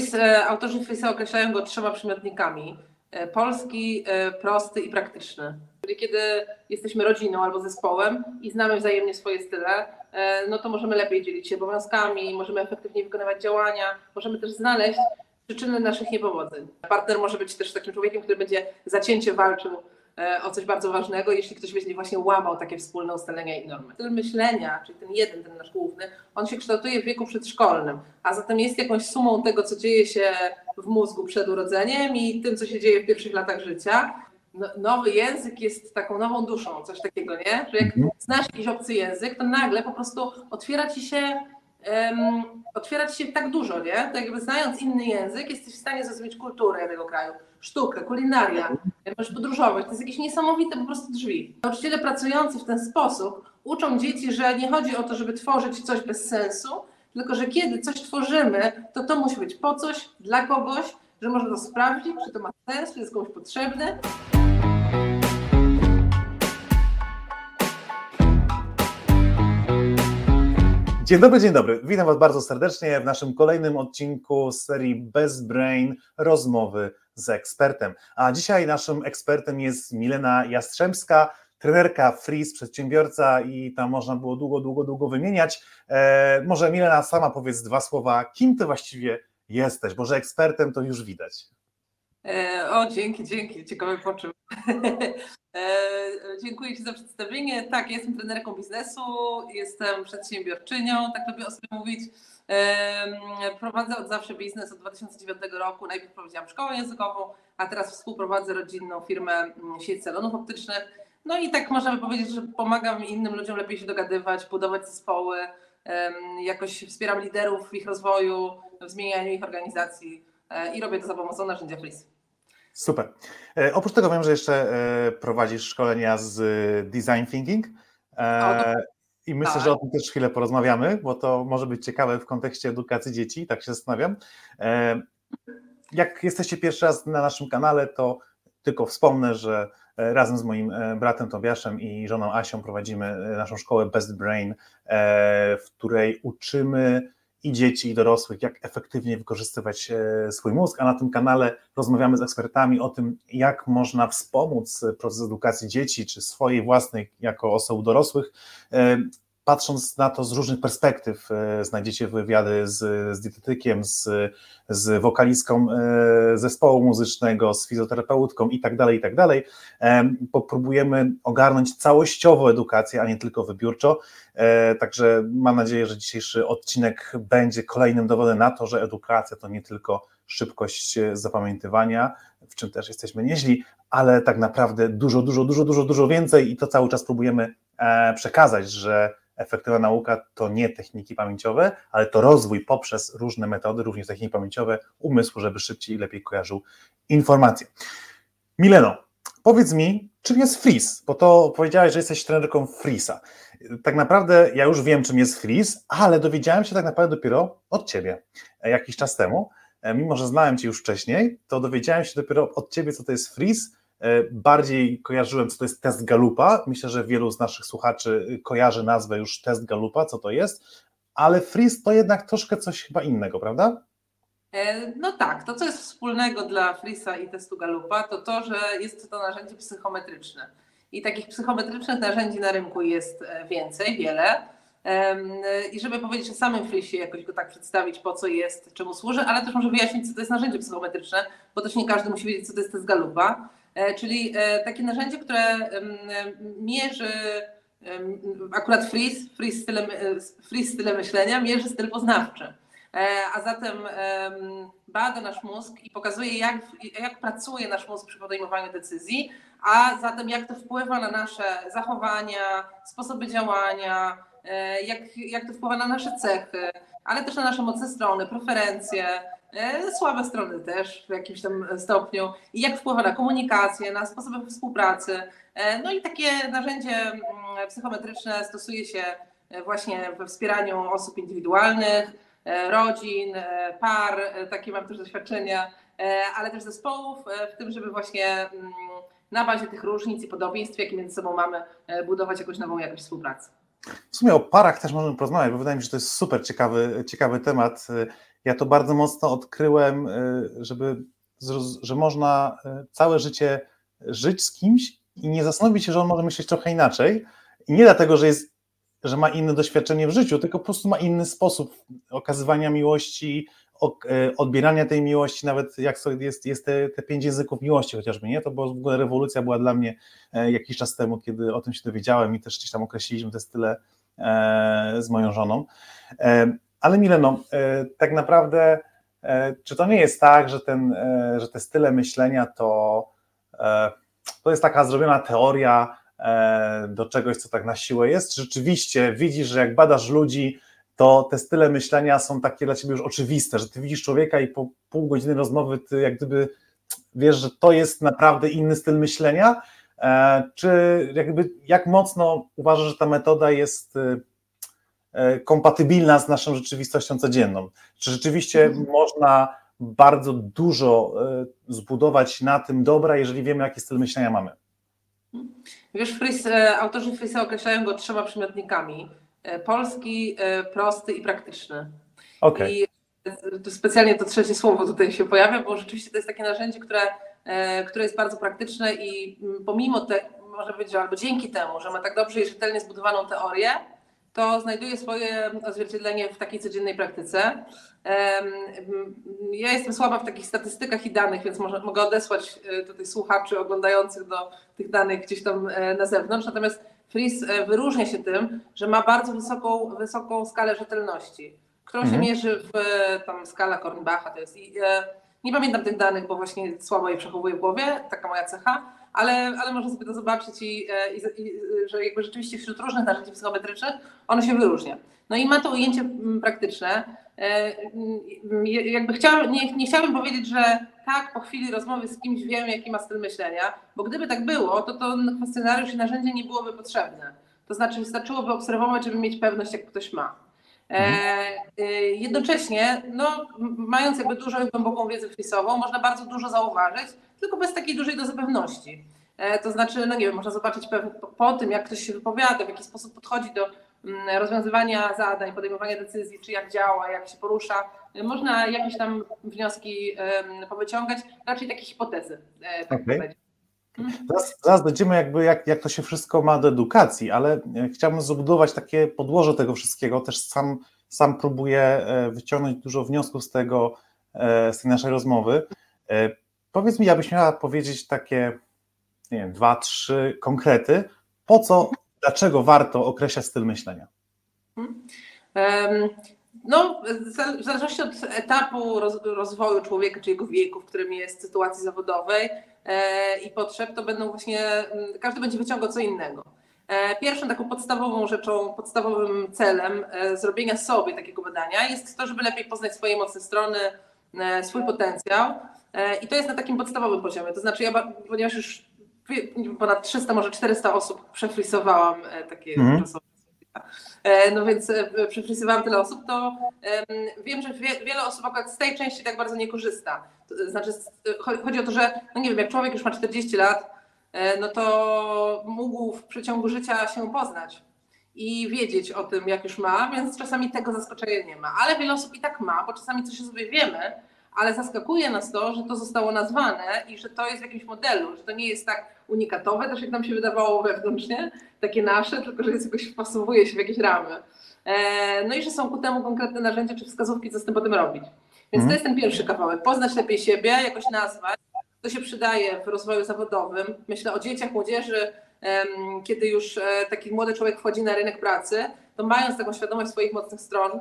Freeze, autorzy Freeza określają go trzema przymiotnikami. Polski, prosty i praktyczny. Czyli kiedy jesteśmy rodziną albo zespołem i znamy wzajemnie swoje style, no to możemy lepiej dzielić się obowiązkami, możemy efektywniej wykonywać działania, możemy też znaleźć przyczyny naszych niepowodzeń. Partner może być też takim człowiekiem, który będzie zacięcie walczył e, o coś bardzo ważnego, jeśli ktoś będzie właśnie łamał takie wspólne ustalenia i normy. Styl myślenia, czyli ten jeden, ten nasz główny, on się kształtuje w wieku przedszkolnym, a zatem jest jakąś sumą tego, co dzieje się w mózgu przed urodzeniem i tym, co się dzieje w pierwszych latach życia. No, nowy język jest taką nową duszą, coś takiego, nie? Że jak mhm. znasz jakiś obcy język, to nagle po prostu otwiera ci się um, otwierać się tak dużo, nie? Tak jakby znając inny język, jesteś w stanie zrozumieć kulturę tego kraju, sztukę, kulinaria, możesz podróżować. To jest jakieś niesamowite po prostu drzwi. Nauczyciele pracujący w ten sposób uczą dzieci, że nie chodzi o to, żeby tworzyć coś bez sensu, tylko że kiedy coś tworzymy, to to musi być po coś, dla kogoś, że można to sprawdzić, czy to ma sens, czy jest komuś potrzebne. Dzień dobry, dzień dobry. Witam Was bardzo serdecznie w naszym kolejnym odcinku serii Best Brain rozmowy z ekspertem. A dzisiaj naszym ekspertem jest Milena Jastrzębska, trenerka Freeze, przedsiębiorca i tam można było długo, długo, długo wymieniać. E, może Milena sama powiedz dwa słowa, kim ty właściwie jesteś, bo że ekspertem to już widać. E, o, dzięki, dzięki, ciekawy poczuł. E, dziękuję Ci za przedstawienie. Tak, jestem trenerką biznesu, jestem przedsiębiorczynią, tak lubię o sobie mówić. Prowadzę od zawsze biznes od 2009 roku. Najpierw prowadziłam szkołę językową, a teraz współprowadzę rodzinną firmę mm, sieć salonów optycznych. No i tak możemy powiedzieć, że pomagam innym ludziom lepiej się dogadywać, budować zespoły, jakoś wspieram liderów w ich rozwoju, w zmienianiu ich organizacji e, i robię to za pomocą narzędzia Freeze. Super. E, oprócz tego wiem, że jeszcze e, prowadzisz szkolenia z design thinking. E, I myślę, tak. że o tym też chwilę porozmawiamy, bo to może być ciekawe w kontekście edukacji dzieci, tak się zastanawiam. E, jak jesteście pierwszy raz na naszym kanale, to tylko wspomnę, że e, razem z moim e, bratem Tobiaszem i żoną Asią prowadzimy naszą szkołę Best Brain, w której uczymy i dzieci, i dorosłych, jak efektywnie wykorzystywać e, swój mózg, a na tym kanale rozmawiamy z ekspertami o tym, jak można wspomóc proces edukacji dzieci, czy swojej własnej jako osób dorosłych, e, patrząc na to z różnych perspektyw, e, znajdziecie wywiady z, z dietetykiem, z, z wokalistką zespołu muzycznego, z fizjoterapeutką i tak dalej, i tak dalej. Popróbujemy ogarnąć całościowo edukację, a nie tylko wybiórczo. E, także mam nadzieję, że dzisiejszy odcinek będzie kolejnym dowodem na to, że edukacja to nie tylko szybkość zapamiętywania, w czym też jesteśmy nieźli, ale tak naprawdę dużo, dużo, dużo, dużo, dużo więcej i to cały czas próbujemy e, przekazać, że efektywna nauka to nie techniki pamięciowe, ale to rozwój poprzez różne metody, również techniki pamięciowe, umysłu, żeby szybciej i lepiej kojarzył informacje. Mileno, powiedz mi, czym jest Freeze? Bo to powiedziałeś, że jesteś trenerką Freeza tak naprawdę ja już wiem, czym jest freeze, ale dowiedziałem się tak naprawdę dopiero od ciebie e, jakiś czas temu. E, mimo, że znałem cię już wcześniej, to dowiedziałem się dopiero od ciebie, co to jest freeze. E, bardziej kojarzyłem, co to jest test Galupa. Myślę, że wielu z naszych słuchaczy kojarzy nazwę już test Galupa, co to jest, ale freeze to jednak troszkę coś chyba innego, prawda? No tak, to co jest wspólnego dla Freeza i testu Galupa, to to, że jest to narzędzie psychometryczne. I takich psychometrycznych narzędzi na rynku jest e, więcej, wiele. I żeby powiedzieć o samym Frisie, jakoś go tak przedstawić, po co jest, czemu służy, ale też może wyjaśnić, co to jest narzędzie psychometryczne, bo też nie każdy musi wiedzieć, co to jest test Galupa. E, czyli e, takie narzędzie, które mierzy akurat Freeze, Freeze style, freeze myślenia, mierzy styl poznawczy. A zatem bada nasz mózg i pokazuje, jak, jak pracuje nasz mózg przy podejmowaniu decyzji, a zatem jak to wpływa na nasze zachowania, sposoby działania, e, jak, jak to wpływa na nasze cechy, ale też na nasze mocne strony, preferencje, e, słabe strony też w jakimś tam stopniu i jak wpływa na komunikację, na sposoby współpracy. E, no i takie narzędzie mm, psychometryczne stosuje się właśnie we wspieraniu osób indywidualnych, rodzin, par, takie mam też doświadczenia, ale też zespołów, w tym, żeby właśnie mm, na bazie tych różnic i podobieństw, jakie między sobą mamy, e, budować jakąś nową jakość współpracy. W sumie o parach też możemy porozmawiać, bo wydaje mi się, że to jest super ciekawy, ciekawy temat. Ja to bardzo mocno odkryłem, żeby, że można całe życie żyć z kimś i nie zastanowić się, że on może myśleć trochę inaczej. I nie dlatego, że jest że ma inne doświadczenie w życiu, tylko po prostu ma inny sposób okazywania miłości, e, odbierania tej miłości, nawet jak jest, jest te, te pięć języków miłości chociażby, nie? To była w ogóle rewolucja była dla mnie e, jakiś czas temu, kiedy o tym się dowiedziałem i też gdzieś tam określiliśmy te style e, z moją żoną. Ale Mileno, tak naprawdę czy to nie jest tak, że, ten, że te style myślenia to, to jest taka zrobiona teoria, E, do czegoś, co tak na siłę jest? Rzeczywiście widzisz, że jak badasz ludzi, to te style myślenia są takie dla ciebie już oczywiste, że ty widzisz człowieka i po pół godziny rozmowy ty jak gdyby wiesz, że to jest naprawdę inny styl myślenia, e, czy jakby jak mocno uważasz, że ta metoda jest e, kompatybilna z naszą rzeczywistością codzienną? Czy rzeczywiście mhm. można bardzo dużo zbudować na tym dobra, jeżeli wiemy, jaki styl myślenia mamy? Wiesz, Fris, e, autorzy Frisa określają go trzema przymiotnikami. E, polski, e, prosty i praktyczny. Okay. I to specjalnie to trzecie słowo tutaj się pojawia, bo rzeczywiście to jest takie narzędzie, które, które jest bardzo praktyczne i mm, pomimo te, może być, że albo dzięki temu, że ma tak dobrze i rzetelnie zbudowaną teorię, to znajduje swoje odzwierciedlenie w takiej codziennej praktyce. Ja jestem słaba w takich statystykach i danych, więc może, mogę odesłać e, tutaj słuchaczy oglądających do tych danych gdzieś tam e, na zewnątrz. Natomiast Fris e, wyróżnia się tym, że ma bardzo wysoką, wysoką skalę rzetelności, którą mhm. się mierzy w tam skala Kornbacha. To jest, nie pamiętam tych danych, bo właśnie słabo je przechowuję w głowie, taka moja cecha, ale, ale można sobie to zobaczyć i, i, i, że jakby rzeczywiście wśród różnych narzędzi psychometrycznych ono się wyróżnia. No i ma to ujęcie mm, praktyczne. E, mm, jakby chciałam, nie, nie chciałabym powiedzieć, że tak, po chwili rozmowy z kimś wiem, jaki ma styl myślenia, bo gdyby tak było, to to kwestionariusz i narzędzie nie byłoby potrzebne. To znaczy wystarczyłoby obserwować, żeby mieć pewność, jak ktoś ma. E, mhm. e, jednocześnie, no, mając jakby dużą i głęboką wiedzę frisową, można bardzo dużo zauważyć, tylko bez takiej dużej dozy pewności. E, to znaczy, no nie wiem, można zobaczyć po, po tym, jak ktoś się wypowiada, w jaki sposób podchodzi do mm, rozwiązywania zadań, podejmowania decyzji, czy jak działa, jak się porusza. Można jakieś tam wnioski powyciągać, raczej takie hipotezy. Tak okay. Mhm. Zaraz, zaraz dojdziemy jakby jak, jak to się wszystko ma do edukacji, ale chciałbym zbudować takie podłoże tego wszystkiego. Też sam, sam próbuję wyciągnąć dużo wniosków z tego, z tej naszej rozmowy. Powiedz mi, jakbyś miała powiedzieć takie, nie wiem, dwa, trzy konkrety, po co, dlaczego warto określać styl myślenia? No, w zależności od etapu rozwoju człowieka, czy jego wieku, w którym jest, sytuacji zawodowej e, i potrzeb, to będą właśnie, mm, każdy będzie wyciągał co innego. E, pierwszą taką podstawową rzeczą, podstawowym celem e, zrobienia sobie takiego badania jest to, żeby lepiej poznać swoje mocne strony, swój potencjał I to jest na takim podstawowym poziomie. To znaczy, ja, ponieważ już ponad 300, może 400 osób przefrisowałam takie mm. No więc przefrisowałam tyle osób, to wiem, że wiele osób akurat z tej części tak bardzo nie korzysta. To znaczy, chodzi o to, że no nie wiem, jak człowiek już ma 40 lat, no to mógł w przeciągu życia się poznać i wiedzieć o tym, jak już ma, więc czasami tego zaskoczenia nie ma. Ale wiele osób i tak ma, bo czasami coś sobie wiemy, ale zaskakuje nas to, że to zostało nazwane i że to jest w jakimś modelu, że to nie jest tak unikatowe, też jak nam się wydawało wewnętrznie, takie nasze, tylko że jest jakoś wpasowuje się w jakieś ramy. E, no i że są ku temu konkretne narzędzia czy wskazówki, co z tym potem robić. Więc to mhm. jest ten pierwszy kawałek. Poznać lepiej siebie, jakoś nazwać. To się przydaje w rozwoju zawodowym. Myślę o dzieciach, młodzieży, kiedy już e, taki młody człowiek wchodzi na rynek pracy, to mając taką świadomość swoich mocnych stron,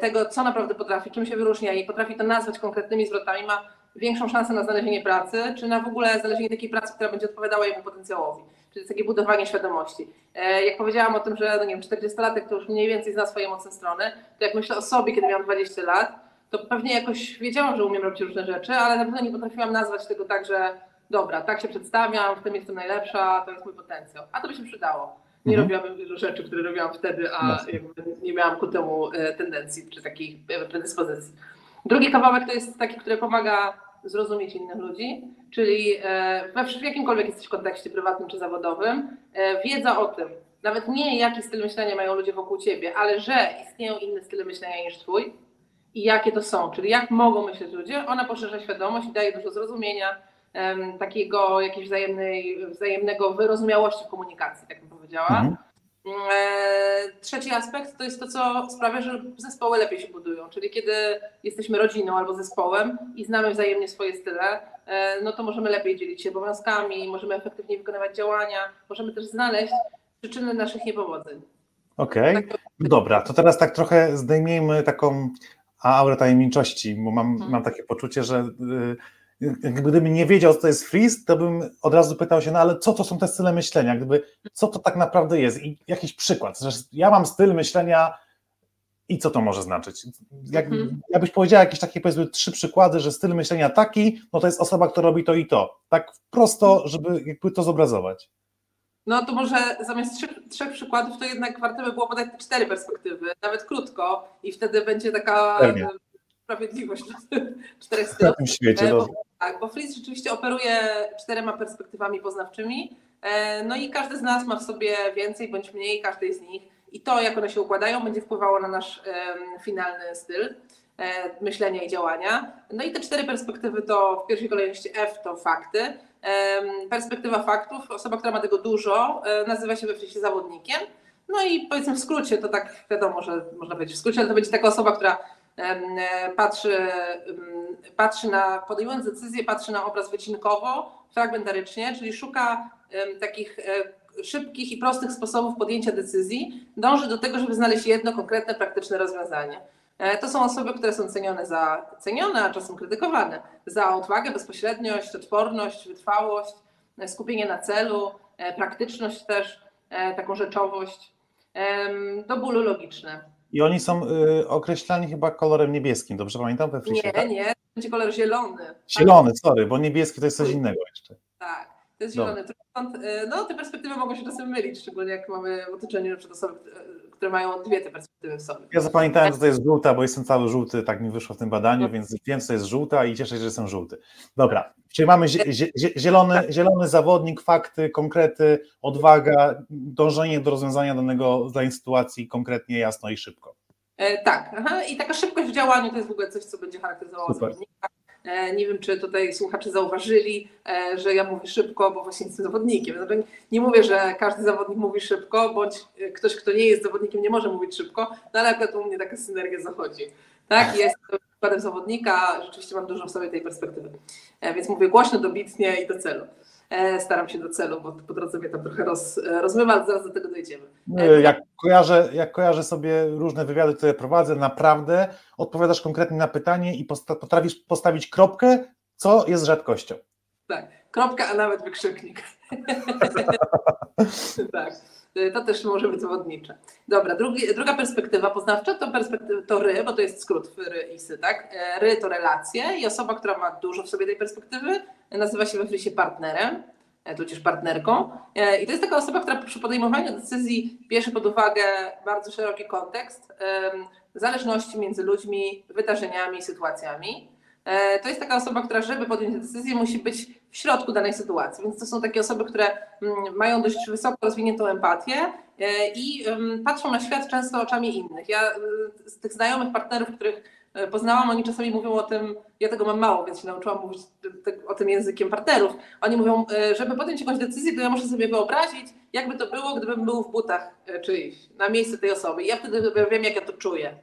tego, co naprawdę potrafi, czym się wyróżnia i potrafi to nazwać konkretnymi zwrotami, ma większą szansę na znalezienie pracy, czy na w ogóle znalezienie takiej pracy, która będzie odpowiadała jego potencjałowi. Czyli takie budowanie świadomości. E, jak powiedziałam o tym, że no nie wiem, 40-latek to już mniej więcej zna swoje mocne strony, to jak myślę o sobie, kiedy miałam 20 lat, to pewnie jakoś wiedziałam, że umiem robić różne rzeczy, ale na pewno nie potrafiłam nazwać tego tak, że dobra, tak się przedstawiam, w tym jestem najlepsza, to jest mój potencjał. A to by się przydało nie mhm. robiłabym wielu rzeczy, które robiłam wtedy, a nie miałam ku temu e, tendencji czy takiej e, predyspozycji. Drugi kawałek to jest taki, który pomaga zrozumieć innych ludzi, czyli e, w jakimkolwiek jesteś kontekście prywatnym czy zawodowym, wiedza o tym, nawet nie jaki styl myślenia mają ludzie wokół ciebie, ale że istnieją inne style myślenia niż twój i jakie to są, czyli jak mogą myśleć ludzie, ona poszerza świadomość i daje dużo zrozumienia, um, takiego jakiejś wzajemnej, wzajemnego wyrozumiałości w komunikacji, tak bym powiedziała. Mhm. E, trzeci aspekt to jest to, co sprawia, że zespoły lepiej się budują, czyli kiedy jesteśmy rodziną albo zespołem i znamy wzajemnie swoje style, e, no to możemy lepiej dzielić się obowiązkami, możemy efektywniej wykonywać działania, możemy też znaleźć przyczyny naszych niepowodzeń. Okej, okay. Tak dobra, to teraz tak trochę zdejmijmy taką aurę tajemniczości, bo mam, hmm. mam takie poczucie, że y, gdybym nie wiedział, co to jest freeze, to bym od razu pytał się, no ale co to są te style myślenia, gdyby, co to tak naprawdę jest i jakiś przykład, że ja mam styl myślenia i co to może znaczyć? Jak, mhm. Jakbyś powiedziała jakieś takie powiedzmy trzy przykłady, że styl myślenia taki, no to jest osoba, która robi to i to, tak prosto, żeby jakby to zobrazować. No to może zamiast trzech, trzech przykładów, to jednak warto by było podać cztery perspektywy, nawet krótko i wtedy będzie taka Pewnie. sprawiedliwość czterech stylów. W tym świecie, bo, tak, bo Fritz rzeczywiście operuje czterema perspektywami poznawczymi, e, no i każdy z nas ma w sobie więcej bądź mniej każdej z nich i to, jak one się układają, będzie wpływało na nasz finalny styl e, myślenia i działania. No i te cztery perspektywy to w pierwszej kolejności F to fakty. Perspektywa faktów, osoba, która ma tego dużo, um, nazywa się we Frisie zawodnikiem. No i powiedzmy w skrócie, to tak wiadomo, że można powiedzieć w skrócie, ale to będzie taka osoba, która patrzy, patrzy na, podejmując decyzję, patrzy na obraz wycinkowo, fragmentarycznie, czyli szuka takich e, szybkich i prostych sposobów podjęcia decyzji, dąży do tego, żeby znaleźć jedno konkretne, praktyczne rozwiązanie. E, to są osoby, które są cenione za cenione, a czasem krytykowane za odwagę, bezpośredniość, odporność, wytrwałość, e, skupienie na celu, praktyczność też, taką rzeczowość, do bólu logiczne. I oni są y, określani chyba kolorem niebieskim, dobrze pamiętam? We frisie, nie, tak? nie, będzie kolor zielony. Zielony, sorry, bo niebieski to jest coś innego jeszcze. Tak, to jest zielony. Y, no, te perspektywy mogą się czasem mylić, szczególnie jak mamy w otoczeniu na osoby, które mają dwie te perspektywy w sobie. Ja zapamiętałem, że to jest żółta, bo jestem cały żółty, tak mi wyszło w tym badaniu, no. więc wiem, co jest żółta i cieszę się, że jestem żółty. Dobra, czyli mamy zielony, zielony zawodnik, fakty, konkrety, odwaga, dążenie do rozwiązania danego, danej sytuacji konkretnie, jasno i szybko. E, tak, aha. i taka szybkość w działaniu to jest w ogóle coś, co będzie charakteryzowało zawodnika. E, nie wiem, czy tutaj słuchacze zauważyli, e, że ja mówię szybko, bo właśnie jestem zawodnikiem. Znaczy, nie mówię, że każdy zawodnik mówi szybko, bądź e, ktoś, kto nie jest zawodnikiem, nie może mówić szybko, no ale akurat u mnie taka synergia zachodzi. Tak, jest przykładem zawodnika, rzeczywiście mam dużo w sobie tej perspektywy. Więc mówię głośno, dobitnie i do celu. E, staram się do celu, bo po drodze mnie tam trochę roz, rozmywa, ale zaraz do tego dojdziemy. E, jak kojarzę, jak kojarzę sobie różne wywiady, które prowadzę, naprawdę odpowiadasz konkretnie na pytanie i potrafisz postawić kropkę, co jest rzadkością. Tak, kropka, a nawet wykrzyknik. tak. To też może być zawodnicze. Dobra, drugi, druga perspektywa poznawcza to perspektywa to ry, bo to jest skrót ry i sy, tak? E, ry to relacje i osoba, która ma dużo w sobie tej perspektywy, nazywa się we frisie partnerem, e, tudzież partnerką. E, I to jest taka osoba, która przy podejmowaniu decyzji bierze pod uwagę bardzo szeroki kontekst zależności między ludźmi, wydarzeniami, sytuacjami. E, to jest taka osoba, która, żeby podjąć decyzję, musi być w środku danej sytuacji. Więc to są takie osoby, które mm, mają dość wysoko rozwiniętą empatię i patrzą na świat często oczami innych. Ja z tych znajomych partnerów, których poznałam, oni czasami mówią o tym, ja tego mam mało, więc się nauczyłam mówić o tym językiem partnerów. Oni mówią, e, żeby podjąć jakąś decyzję, to ja muszę sobie wyobrazić, jakby to było, gdybym był w butach e, czyjś, na miejscu tej osoby. I ja wtedy wiem, jak ja to czuję.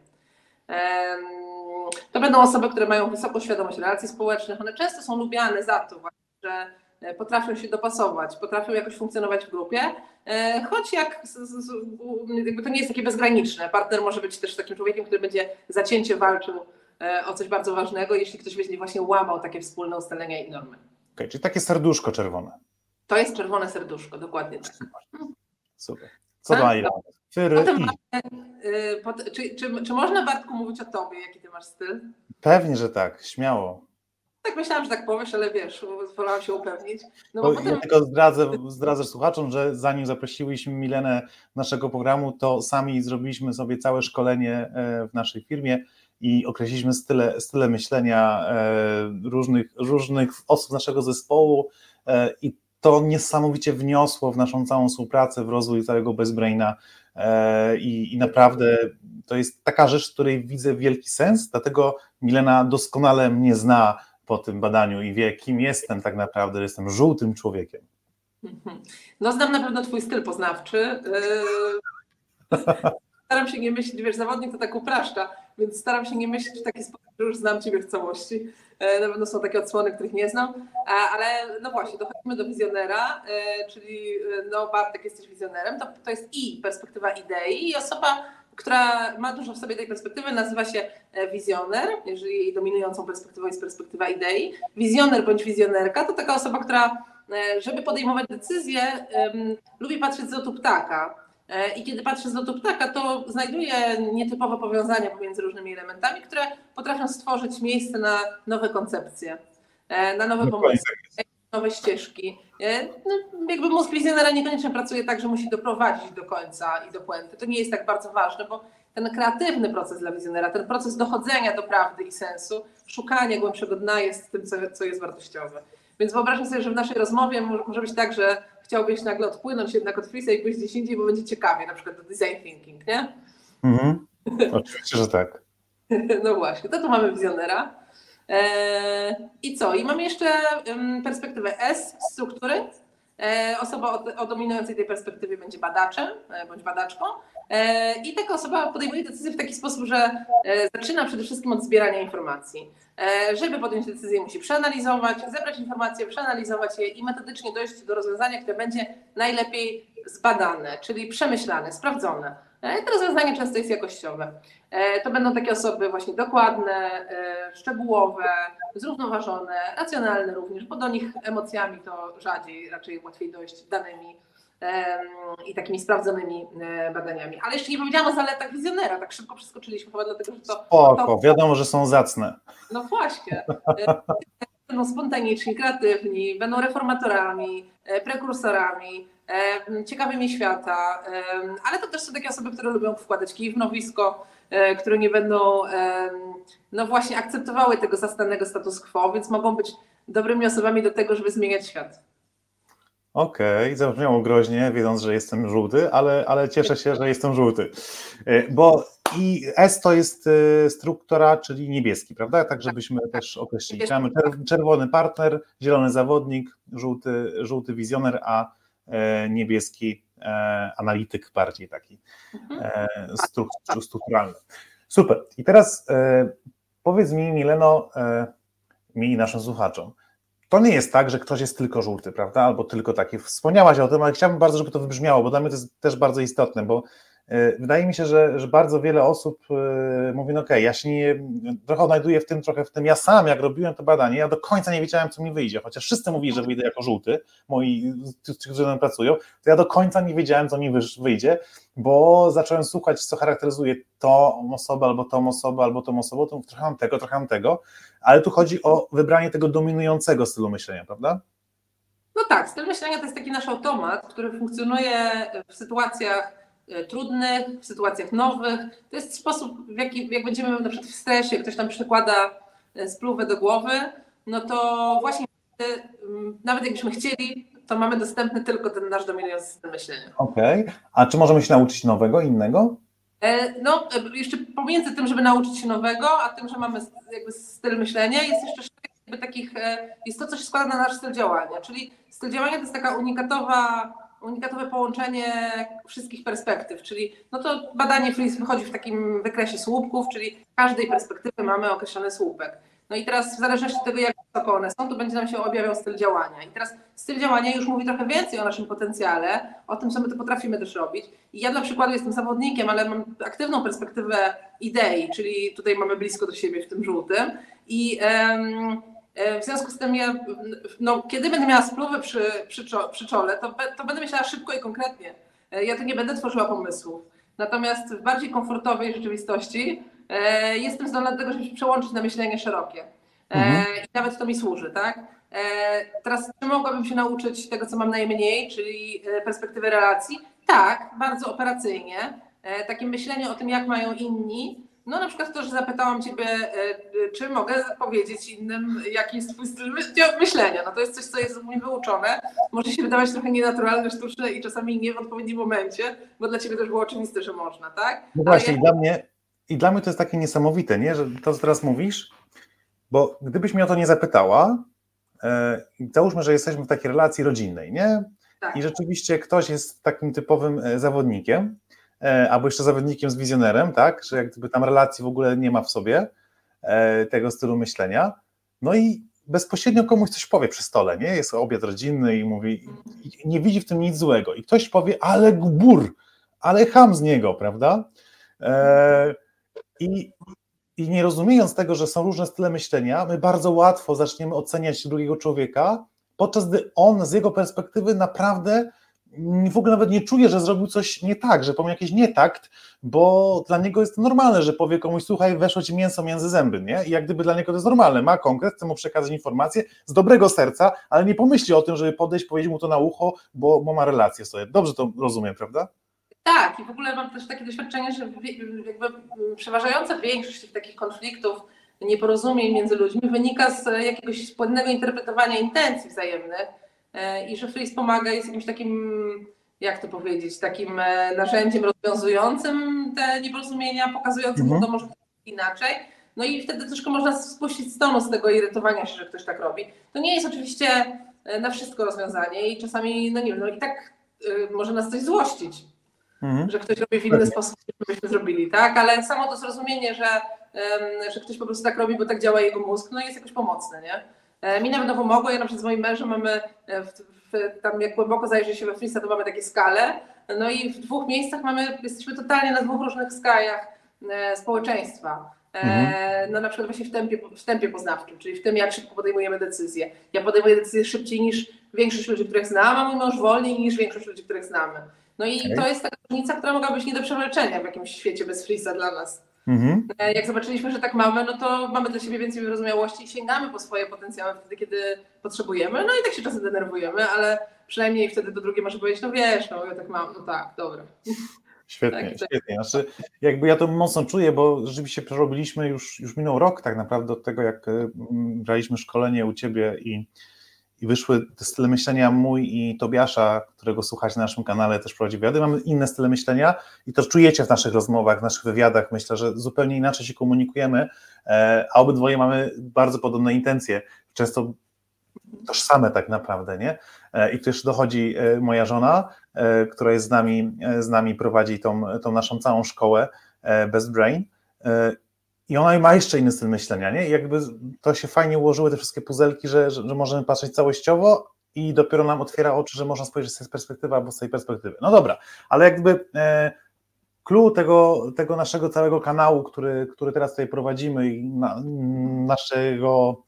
To będą osoby, które mają wysoką świadomość relacji społecznych. One często są lubiane za to, że E, potrafią się dopasować, potrafią jakoś funkcjonować w grupie, e, choć jak, jakby to nie jest takie bezgraniczne. Partner może być też takim człowiekiem, który będzie zacięcie walczył e, o coś bardzo ważnego, jeśli ktoś będzie właśnie łamał takie wspólne ustalenia i normy. Okay, czyli takie serduszko czerwone. To jest czerwone serduszko, dokładnie tak. Super. Co? Fyry i... czy, czy, czy można Bartku mówić o tobie, jaki ty masz styl? Pewnie, że tak, śmiało. Tak myślałam, że tak powiesz, ale wiesz, wolałam się upewnić. No bo potem... Ja tylko zdradzę, zdradzę słuchaczom, że zanim zaprosiłyśmy Milenę naszego programu, to sami zrobiliśmy sobie całe szkolenie e, w naszej firmie i określiliśmy style, style myślenia e, różnych, różnych osób naszego zespołu e, i to niesamowicie wniosło w naszą całą współpracę, w rozwój całego Bezbraina i, i naprawdę to jest taka rzecz, w której widzę wielki sens, dlatego Milena doskonale mnie zna po tym badaniu i wie, kim jestem tak naprawdę, że jestem żółtym człowiekiem. Mhm. No znam na pewno twój styl poznawczy. Yy, staram się nie myśleć, wiesz, zawodnik to tak upraszcza, więc staram się nie myśleć w taki sposób, że już znam Ciebie w całości. Yy, na pewno są takie odsłony, których nie znam, ale no właśnie, dochodzimy do wizjonera, yy, czyli no Bartek jesteś wizjonerem, to, to jest i perspektywa idei i osoba, która ma dużo w sobie tej perspektywy, nazywa się wizjoner, jeżeli jej dominującą perspektywą jest perspektywa idei. Wizjoner bądź wizjonerka to taka osoba, która E, żeby podejmować decyzje, lubię patrzeć z lotu ptaka. E, I kiedy patrzę z lotu ptaka, to znajduję nietypowe powiązania pomiędzy różnymi elementami, które potrafią stworzyć miejsce na nowe koncepcje, e, na nowe pomysły, nowe ścieżki. No, jakby mózg wizjonera niekoniecznie pracuje tak, że musi doprowadzić do końca i do puenty. To nie jest tak bardzo ważne, bo ten kreatywny proces dla wizjonera, ten proces dochodzenia do prawdy i sensu, szukania głębszego dna jest tym, co, co jest wartościowe. Więc wyobraźmy sobie, że w naszej rozmowie może być tak, że chciałbyś nagle odpłynąć jednak od Freeza i pójść gdzieś indziej, bo będzie ciekawie, na przykład do design thinking, nie? Mhm. Oczywiście, że tak. No właśnie, to tu mamy wizjonera. Eee, I co? I mamy jeszcze perspektywę S struktury. Eee, osoba o, dominującej tej perspektywie będzie badaczem e, bądź badaczką. E, I taka osoba podejmuje decyzję w taki sposób, że e, zaczyna przede wszystkim od zbierania informacji. E, żeby podjąć decyzję, musi przeanalizować, zebrać informacje, przeanalizować je i metodycznie dojść do rozwiązania, które będzie najlepiej zbadane, czyli przemyślane, sprawdzone. To rozwiązanie często jest jakościowe. To będą takie osoby właśnie dokładne, szczegółowe, zrównoważone, racjonalne również, bo do nich emocjami to rzadziej, raczej łatwiej dojść danymi i takimi sprawdzonymi e, badaniami. Ale jeszcze nie powiedziałam o zaletach wizjonera, tak szybko przeskoczyliśmy chyba dlatego, że to... Spoko, to... wiadomo, że są zacne. No właśnie. E, będą spontaniczni, kreatywni, będą reformatorami, e, prekursorami, ciekawymi świata, ale to też są takie osoby, które lubią wkładać kij w nowisko, które nie będą no właśnie akceptowały tego zastanego status quo, więc mogą być dobrymi osobami do tego, żeby zmieniać świat. Okej, okay, zabrzmiało groźnie, wiedząc, że jestem żółty, ale, ale cieszę się, że jestem żółty. E, bo i S to jest e, struktura, czyli niebieski, prawda? Tak, żebyśmy też określili. Mamy czerwony partner, zielony zawodnik, żółty, żółty wizjoner, a e, niebieski analityk bardziej taki mhm. strukturalny. Super. I teraz powiedz mi, Mileno, mi i naszym słuchaczom, to nie jest tak, że ktoś jest tylko żółty, prawda? Albo tylko taki. Wspomniałaś o tym, ale chciałbym bardzo, żeby to wybrzmiało, bo dla mnie to jest też bardzo istotne, bo e, wydaje mi się, że, że bardzo wiele osób e, mówi, no okej, okay, ja się nie, trochę odnajduję w tym, trochę w tym, ja sam jak robiłem to badanie, ja do końca nie wiedziałem, co mi wyjdzie, chociaż wszyscy mówili, że wyjdę jako żółty, moi, ci, którzy tam pracują, to ja do końca nie wiedziałem, co mi wyjdzie, bo zacząłem słuchać, co charakteryzuje tą osobę, albo tą osobę, albo tą osobę, to trochę mam tego, trochę mam tego, ale tu chodzi o wybranie tego dominującego stylu myślenia, prawda? No tak, styl myślenia to jest taki nasz automat, który funkcjonuje w sytuacjach e, trudnych, w sytuacjach nowych. To jest sposób, w jaki jak będziemy na przykład w stresie, ktoś tam przykłada e, spluwę do głowy, no to właśnie nawet jakbyśmy chcieli, to mamy dostępny tylko ten nasz dominujący styl myślenia. Okej, okay. a czy możemy się nauczyć nowego, innego? E, no, e, jeszcze pomiędzy tym, żeby nauczyć się nowego, a tym, że mamy jakby styl myślenia, jest jeszcze jakby takich, e, jest to, co się składa na nasz styl działania. Czyli styl działania to jest taka unikatowa, unikatowe połączenie wszystkich perspektyw, czyli no to badanie Freeze wychodzi w takim wykresie słupków, czyli każdej perspektywy mamy określony słupek. No i teraz w zależności od tego, jak wysoko one są, to będzie nam się objawiał styl działania. I teraz styl działania już mówi trochę więcej o naszym potencjale, o tym, co my to potrafimy też robić. I ja dla przykładu jestem zawodnikiem, ale mam aktywną perspektywę idei, czyli tutaj mamy blisko do siebie w tym żółtym. I um, w związku z tym ja, no, kiedy będę miała spluwę przy, przy, przy czole, to, to będę myślała szybko i konkretnie. E, ja tu nie będę tworzyła pomysłów. Natomiast w bardziej komfortowej rzeczywistości E, jestem zdolna do tego, żeby się przełączyć na myślenie szerokie. E, mhm. I nawet to mi służy, tak? E, teraz, czy mogłabym się nauczyć tego, co mam najmniej, czyli perspektywy relacji? Tak, bardzo operacyjnie. Takie myślenie o tym, jak mają inni, No na przykład to, że zapytałam Ciebie, e, czy mogę powiedzieć innym, jaki jest Twój styl myślenia. No to jest coś, co jest u mnie wyuczone. Może się wydawać trochę nienaturalne, sztuczne i czasami nie w odpowiednim momencie, bo dla Ciebie też było oczywiste, że można, tak? No właśnie, dla mnie, i dla mnie to jest takie niesamowite, nie? że to, co teraz mówisz, bo gdybyś mnie o to nie zapytała, e, załóżmy, że jesteśmy w takiej relacji rodzinnej, nie? Tak. I rzeczywiście ktoś jest takim typowym e, zawodnikiem, E, albo jeszcze zawodnikiem z wizjonerem, tak, że jak gdyby tam relacji w ogóle nie ma w sobie e, tego stylu myślenia, no i bezpośrednio komuś coś powie przy stole, nie? Jest obiad rodzinny i mówi, nie widzi w tym nic złego. I ktoś powie, ale gbur, ale ham z niego, prawda? E, I, I nie rozumiejąc tego, że są różne style myślenia, my bardzo łatwo zaczniemy oceniać drugiego człowieka, podczas gdy on z jego perspektywy naprawdę w ogóle nawet nie czuje, że zrobił coś nie tak, że pomyślał jakiś nietakt, bo dla niego jest normalne, że powie komuś, słuchaj, weszło ci mięso między zęby, nie? I jak gdyby dla niego to jest normalne, ma konkret, chce mu przekazać informację z dobrego serca, ale nie pomyśli o tym, żeby podejść, powiedzieć mu to na ucho, bo, bo ma relację sobie. Dobrze to rozumiem, prawda? Tak, i w ogóle mam też takie doświadczenie, że jakby przeważająca większość takich konfliktów, nieporozumień między ludźmi wynika z jakiegoś płynnego interpretowania intencji wzajemnych E, i że Freeze pomaga, jest jakimś takim, jak to powiedzieć, takim e, narzędziem rozwiązującym te nieporozumienia, pokazującym, mhm. że to może być inaczej. No i wtedy troszkę można spuścić z tonu z tego irytowania się, że ktoś tak robi. To nie jest oczywiście e, na wszystko rozwiązanie i czasami, no nie wiem, no i tak może nas coś złościć, mhm. że ktoś robi w inny sposób, niż byśmy zrobili, tak? Ale samo to zrozumienie, że, że ktoś po prostu tak robi, bo tak działa jego mózg, no jest jakoś pomocne, nie? E, mi na pewno pomogło. Ja na przykład z moim mężem mamy, e, w, w, tam jak głęboko zajrzy się we Frisa, to mamy takie skale. No i w dwóch miejscach mamy, jesteśmy totalnie na dwóch różnych skajach e, społeczeństwa. Mhm. No na przykład właśnie w tempie, w tempie poznawczym, czyli w tym, jak szybko podejmujemy decyzje. Ja podejmuję decyzje szybciej niż większość ludzi, których znam, a mój mąż wolniej niż większość ludzi, których znamy. No i okay. to jest taka różnica, która mogła być nie do przewalczenia w jakimś świecie bez Frisa dla nas. Mhm. E, jak zobaczyliśmy, że tak mamy, no to mamy dla siebie więcej wyrozumiałości i sięgamy po swoje potencjały wtedy, kiedy potrzebujemy. No i tak się czasem denerwujemy, ale przynajmniej wtedy to drugie może powiedzieć, no wiesz, no ja tak mam, no tak, dobra. Świetnie, tak, świetnie. Znaczy, jakby ja to mocno czuję, bo rzeczywiście przerobiliśmy już, już minął rok tak naprawdę od tego, jak braliśmy szkolenie u Ciebie i i wyszły style myślenia mój i Tobiasza, którego słuchać na naszym kanale, też prowadzi wywiady, mamy inne style myślenia i to czujecie w naszych rozmowach, w naszych wywiadach, myślę, że zupełnie inaczej się komunikujemy, e, a obydwoje mamy bardzo podobne intencje, często tożsame tak naprawdę, nie? E, I tu jeszcze dochodzi e, moja żona, która jest z nami, z nami prowadzi tą, tą naszą całą szkołę Best Brain i ona ma jeszcze inny styl myślenia, nie? I jakby to się fajnie ułożyły te wszystkie puzelki, że, że, że możemy patrzeć całościowo i dopiero nam otwiera oczy, że można spojrzeć z tej perspektywy albo z tej perspektywy. No dobra, ale jakby e, clue tego, tego naszego całego kanału, który, który teraz tutaj prowadzimy i na, naszego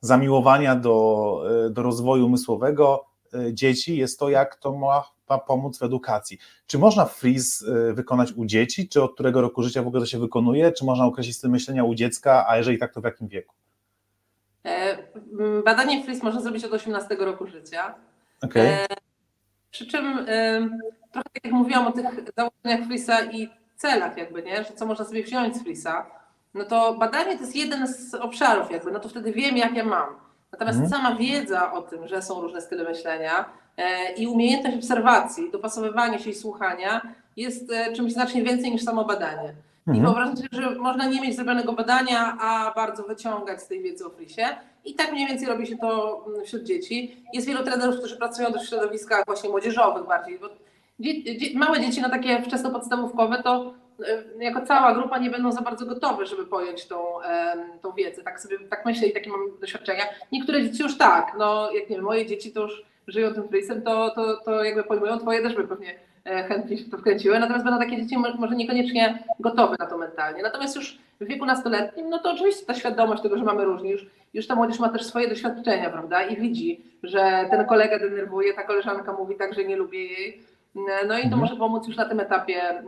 zamiłowania do, e, do rozwoju umysłowego e, dzieci jest to, jak to ma pomóc w edukacji. Czy można freeze y, wykonać u dzieci, czy od którego roku życia w ogóle to się wykonuje, czy można określić styl myślenia u dziecka, a jeżeli tak, to w jakim wieku? E, badanie freeze można zrobić od 18 roku życia. Okay. E, przy czym e, trochę jak mówiłam o tych założeniach freeza i celach jakby, nie? że co można sobie wziąć z freeza, no to badanie to jest jeden z obszarów jakby, no to wtedy wiem jak ja mam. Natomiast mhm. sama wiedza o tym, że są różne style myślenia, i umiejętność obserwacji, dopasowywania się i słuchania jest e, czymś znacznie więcej niż samo badanie. Mhm. I wyobrażam sobie, że można nie mieć zrobionego badania, a bardzo wyciągać z tej wiedzy o frisie. I tak mniej więcej robi się to mm, wśród dzieci. Jest wielu trenerów, którzy pracują też w środowiskach właśnie młodzieżowych bardziej, bo małe dzieci na takie wczesnopodstawówkowe to e, jako cała grupa nie będą za bardzo gotowe, żeby pojąć tą, tą wiedzę. Tak sobie tak myślę i takie mam doświadczenia. Niektóre dzieci już tak, no jak nie wiem, moje dzieci to już żyją tym frisem, to, to, to jakby pojmują, twoje też by pewnie e, chętnie się to wkręciły, natomiast będą takie dzieci może niekoniecznie gotowe na to mentalnie. Natomiast już w wieku nastoletnim, no to oczywiście ta świadomość tego, że mamy różni, już, już ta młodzież ma też swoje doświadczenia, prawda, i widzi, że ten kolega denerwuje, ta koleżanka mówi tak, że nie lubię jej, no i to mhm. może pomóc już na tym etapie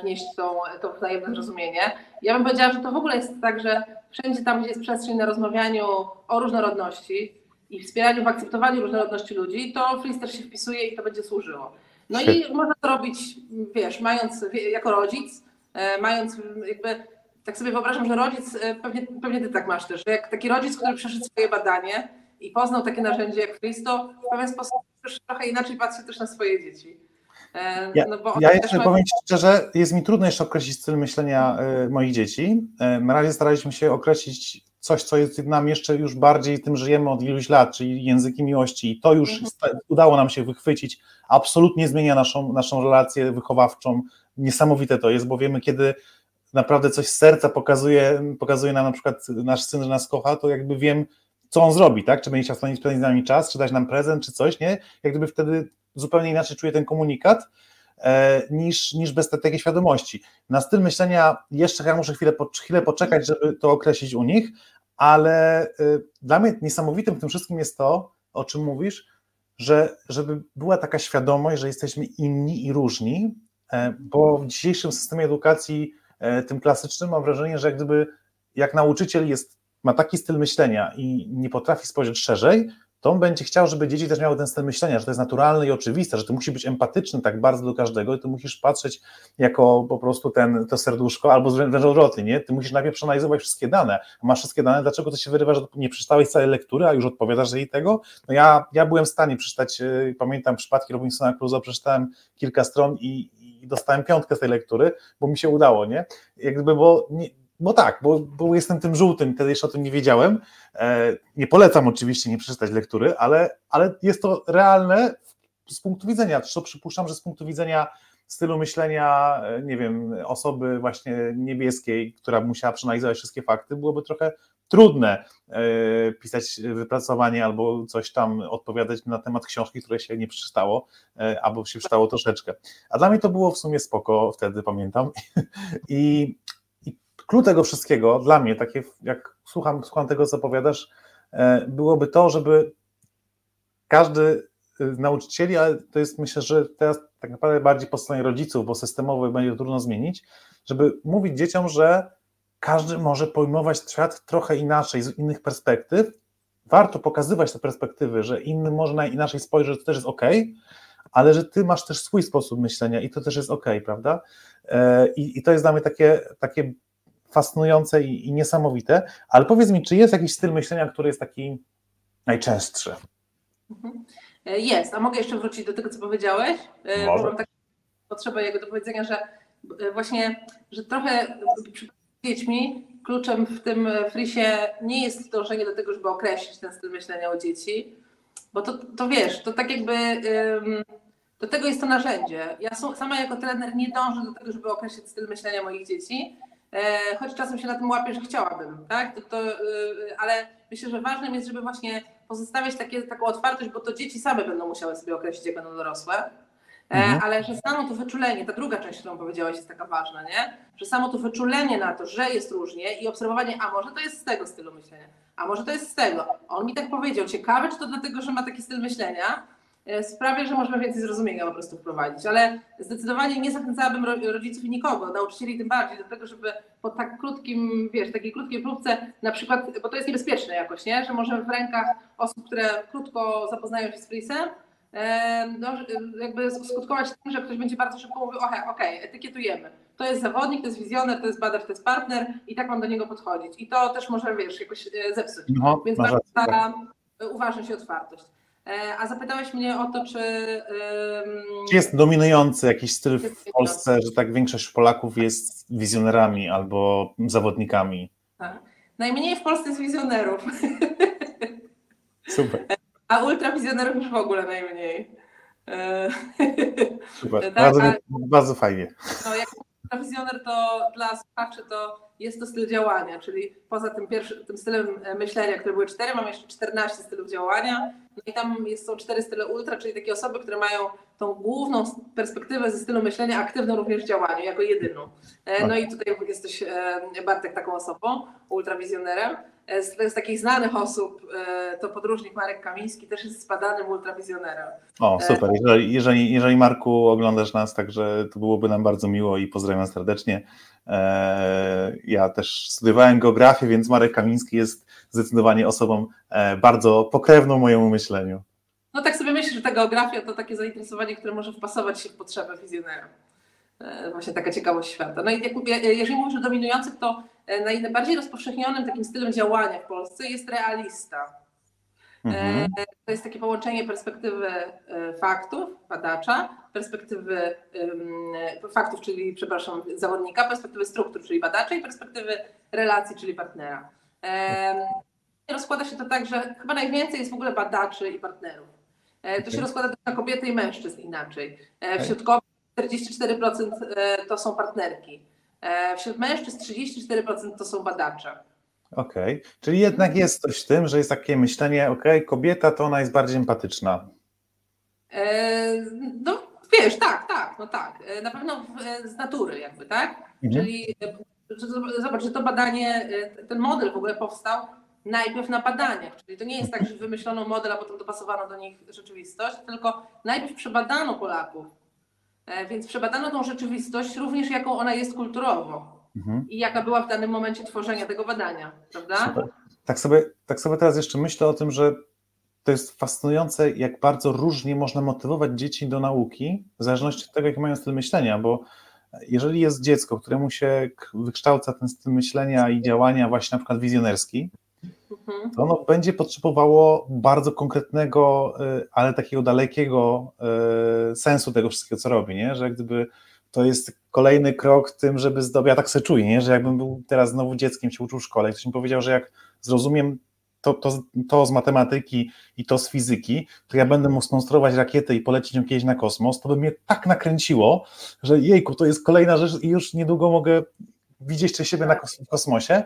wnieść tą, to wzajemne zrozumienie. Ja bym powiedziała, że to w ogóle jest tak, że wszędzie tam, gdzie jest przestrzeń na rozmawianiu o różnorodności, i wspieraniu, w akceptowaniu różnorodności ludzi, to Flister się wpisuje i to będzie służyło. No i można to robić, wiesz, mając jako rodzic, e, mając jakby tak sobie wyobrażam, że rodzic, e, pewnie, pewnie ty tak masz też, że jak taki rodzic, który przeszedł swoje badanie i poznał takie narzędzie jak Freeze, to w pewien sposób też trochę inaczej patrzy też na swoje dzieci. E, ja, no ja jeszcze ma... powiem szczerze, jest mi trudno jeszcze określić styl myślenia moich dzieci. Na razie staraliśmy się określić coś, co jest nam jeszcze już bardziej tym żyjemy od iluś lat, czyli języki miłości i to już mhm. udało nam się wychwycić, absolutnie zmienia naszą, naszą relację wychowawczą. Niesamowite to jest, bo wiemy, kiedy naprawdę coś z serca pokazuje, pokazuje nam na przykład nasz syn, że nas kocha, to jakby wiem, co on zrobi, tak? Czy będzie chciał spędzić z nami czas, czy dać nam prezent, czy coś, nie? Jak gdyby wtedy zupełnie inaczej czuje ten komunikat, e, niż, niż bez takiej świadomości. Na styl myślenia jeszcze ja muszę chwilę, chwilę poczekać, żeby to określić u nich, ale y, dla mnie niesamowitym w tym wszystkim jest to, o czym mówisz, że żeby była taka świadomość, że jesteśmy inni i różni, e, bo w dzisiejszym systemie edukacji, e, tym klasycznym, mam wrażenie, że jak gdyby jak nauczyciel jest, ma taki styl myślenia i nie potrafi spojrzeć szerzej, to on będzie chciał, żeby dzieci też miały ten styl myślenia, że to jest naturalne i oczywiste, że ty musisz być empatyczny tak bardzo do każdego i ty musisz patrzeć jako po prostu ten, to serduszko, albo wręcz odwrotnie, nie? Ty musisz najpierw przeanalizować wszystkie dane. Masz wszystkie dane, dlaczego to się wyrywa, że nie przeczytałeś całej lektury, a już odpowiadasz jej tego? No ja, ja byłem w stanie przeczytać, yy, pamiętam przypadki Robinsona Crusoe, przeczytałem kilka stron i, i dostałem piątkę z tej lektury, bo mi się udało, nie? Jakby, bo nie, no tak, bo, bo jestem tym żółtym, wtedy jeszcze o tym nie wiedziałem. E, nie polecam oczywiście nie przeczytać lektury, ale, ale jest to realne z punktu widzenia, co przypuszczam, że z punktu widzenia stylu myślenia, e, nie wiem, osoby właśnie niebieskiej, która musiała przeanalizować wszystkie fakty, byłoby trochę trudne e, pisać wypracowanie albo coś tam odpowiadać na temat książki, której się nie przeczytało, albo się przeczytało troszeczkę. A dla mnie to było w sumie spoko, wtedy pamiętam. I Klucz tego wszystkiego dla mnie, takie jak słucham, słucham tego, co opowiadasz, e, byłoby to, żeby każdy z nauczycieli, ale to jest myślę, że teraz tak naprawdę bardziej po stronie rodziców, bo systemowo będzie trudno zmienić, żeby mówić dzieciom, że każdy może pojmować świat trochę inaczej, z innych perspektyw. Warto pokazywać te perspektywy, że inny może na inaczej spojrzeć, to też jest ok, ale że ty masz też swój sposób myślenia i to też jest ok, prawda? E, I, i to jest dla mnie takie, takie fascynujące i, i niesamowite, ale powiedz mi, czy jest jakiś styl myślenia, który jest taki najczęstszy? Mhm. E, jest, a mogę jeszcze wrócić do tego, co powiedziałeś? E, Może. Mam taką potrzebę jego do powiedzenia, że e, właśnie, że trochę przy dziećmi kluczem w tym frisie nie jest dążenie do tego, żeby określić ten styl myślenia o dzieci, bo to, to wiesz, to tak jakby do tego jest to narzędzie. Ja sama jako trener nie dążę do tego, żeby określić styl myślenia moich dzieci, choć czasem się na tym łapię, że chciałabym, tak? To, to, y, ale myślę, że ważnym jest, żeby właśnie pozostawiać takie, taką otwartość, bo to dzieci same będą musiały sobie określić, jak będą dorosłe. E, mhm. Ale że samo to wyczulenie, ta druga część, którą powiedziałaś, jest taka ważna, nie? Że samo to wyczulenie na to, że jest różnie i obserwowanie, a może to jest z tego stylu myślenia, a może to jest z tego. On mi tak powiedział, ciekawe, czy to dlatego, że ma taki styl myślenia, E, sprawia, że możemy więcej zrozumienia po prostu wprowadzić. Ale zdecydowanie nie zachęcałabym rodziców i nikogo, nauczycieli tym bardziej, do tego, żeby po tak krótkim, wiesz, takiej krótkiej próbce, na przykład, bo to jest niebezpieczne jakoś, nie? że możemy w rękach osób, które krótko zapoznają się z frisem, e, no, jakby skutkować tym, że ktoś będzie bardzo szybko mówił, okej, okay, etykietujemy. To jest zawodnik, to jest wizjoner, to jest badacz, to jest partner i tak mam do niego podchodzić. I to też może, wiesz, jakoś e, zepsuć. No, Więc bardzo ta uważność i otwartość. E, a zapytałeś mnie o to, czy. Czy jest dominujący jakiś styl w Polsce, że tak większość Polaków jest wizjonerami albo zawodnikami? Tak. Najmniej w Polsce jest wizjonerów. Super. A ultrawizjonerów już w ogóle najmniej. E, Super. Tak, bardzo, a, bardzo fajnie. No, jak ultrawizjoner to dla słuchaczy to jest to styl działania, czyli poza tym, pierwszy, tym stylem e, myślenia, które były cztery, mamy jeszcze 14 stylów działania. No i tam jest, są cztery style ultra, czyli takie osoby, które mają tą główną perspektywę ze stylu myślenia aktywną również w działaniu, jako jedyną. E, no i tutaj jesteś e, Bartek taką osobą, ultrawizjonerem. Z, z takich znanych osób to podróżnik Marek Kamiński też jest zbadanym ultrawizjonerem. O, super. Jeżeli, jeżeli, jeżeli Marku oglądasz nas, także to byłoby nam bardzo miło i pozdrawiam serdecznie. Ja też studiowałem geografię, więc Marek Kamiński jest zdecydowanie osobą e, bardzo pokrewną mojemu myśleniu. No tak sobie myślę, że ta geografia to takie zainteresowanie, które może wpasować się w potrzebę wizjonera. Właśnie taka ciekawość świata. No i jak, jeżeli mówisz o dominujących, to najbardziej rozpowszechnionym takim stylem działania w Polsce jest realista. Mhm. To jest takie połączenie perspektywy faktów, badacza, perspektywy faktów, czyli przepraszam, zawodnika, perspektywy struktur, czyli badacza i perspektywy relacji, czyli partnera. Rozkłada się to tak, że chyba najwięcej jest w ogóle badaczy i partnerów. To się rozkłada też na kobiety i mężczyzn inaczej. Wśród kobiet 44% to są partnerki. Wśród mężczyzn 34% to są badacze. Okej, okay. czyli jednak jest coś w tym, że jest takie myślenie, okej, okay, kobieta to ona jest bardziej empatyczna. No wiesz, tak, tak, no tak. Na pewno z natury jakby, tak? Mhm. Czyli zobacz, że to badanie, ten model w ogóle powstał najpierw na badaniach, czyli to nie jest tak, że wymyślono model, a potem dopasowano do nich rzeczywistość, tylko najpierw przebadano Polaków, więc przebadano tą rzeczywistość również jaką ona jest kulturowo mhm. i jaka była w danym momencie tworzenia tego badania, prawda? Tak sobie, tak sobie teraz jeszcze myślę o tym, że to jest fascynujące, jak bardzo różnie można motywować dzieci do nauki, w zależności od tego, jak mają styl myślenia, bo jeżeli jest dziecko, któremu się wykształca ten styl myślenia i działania właśnie na przykład wizjonerski. To ono będzie potrzebowało bardzo konkretnego, y, ale takiego dalekiego y, sensu tego wszystkiego, co robi, nie? że gdyby to jest kolejny krok tym, żeby zdobyć, ja tak sobie czuję, nie? że jakbym był teraz znowu dzieckiem, się uczył w szkole ktoś mi powiedział, że jak zrozumiem to, to, to z matematyki i to z fizyki, to ja będę mógł skonstruować rakietę i polecić ją kiedyś na kosmos, to by mnie tak nakręciło, że jejku, to jest kolejna rzecz i już niedługo mogę widzieć siebie na kosmosie,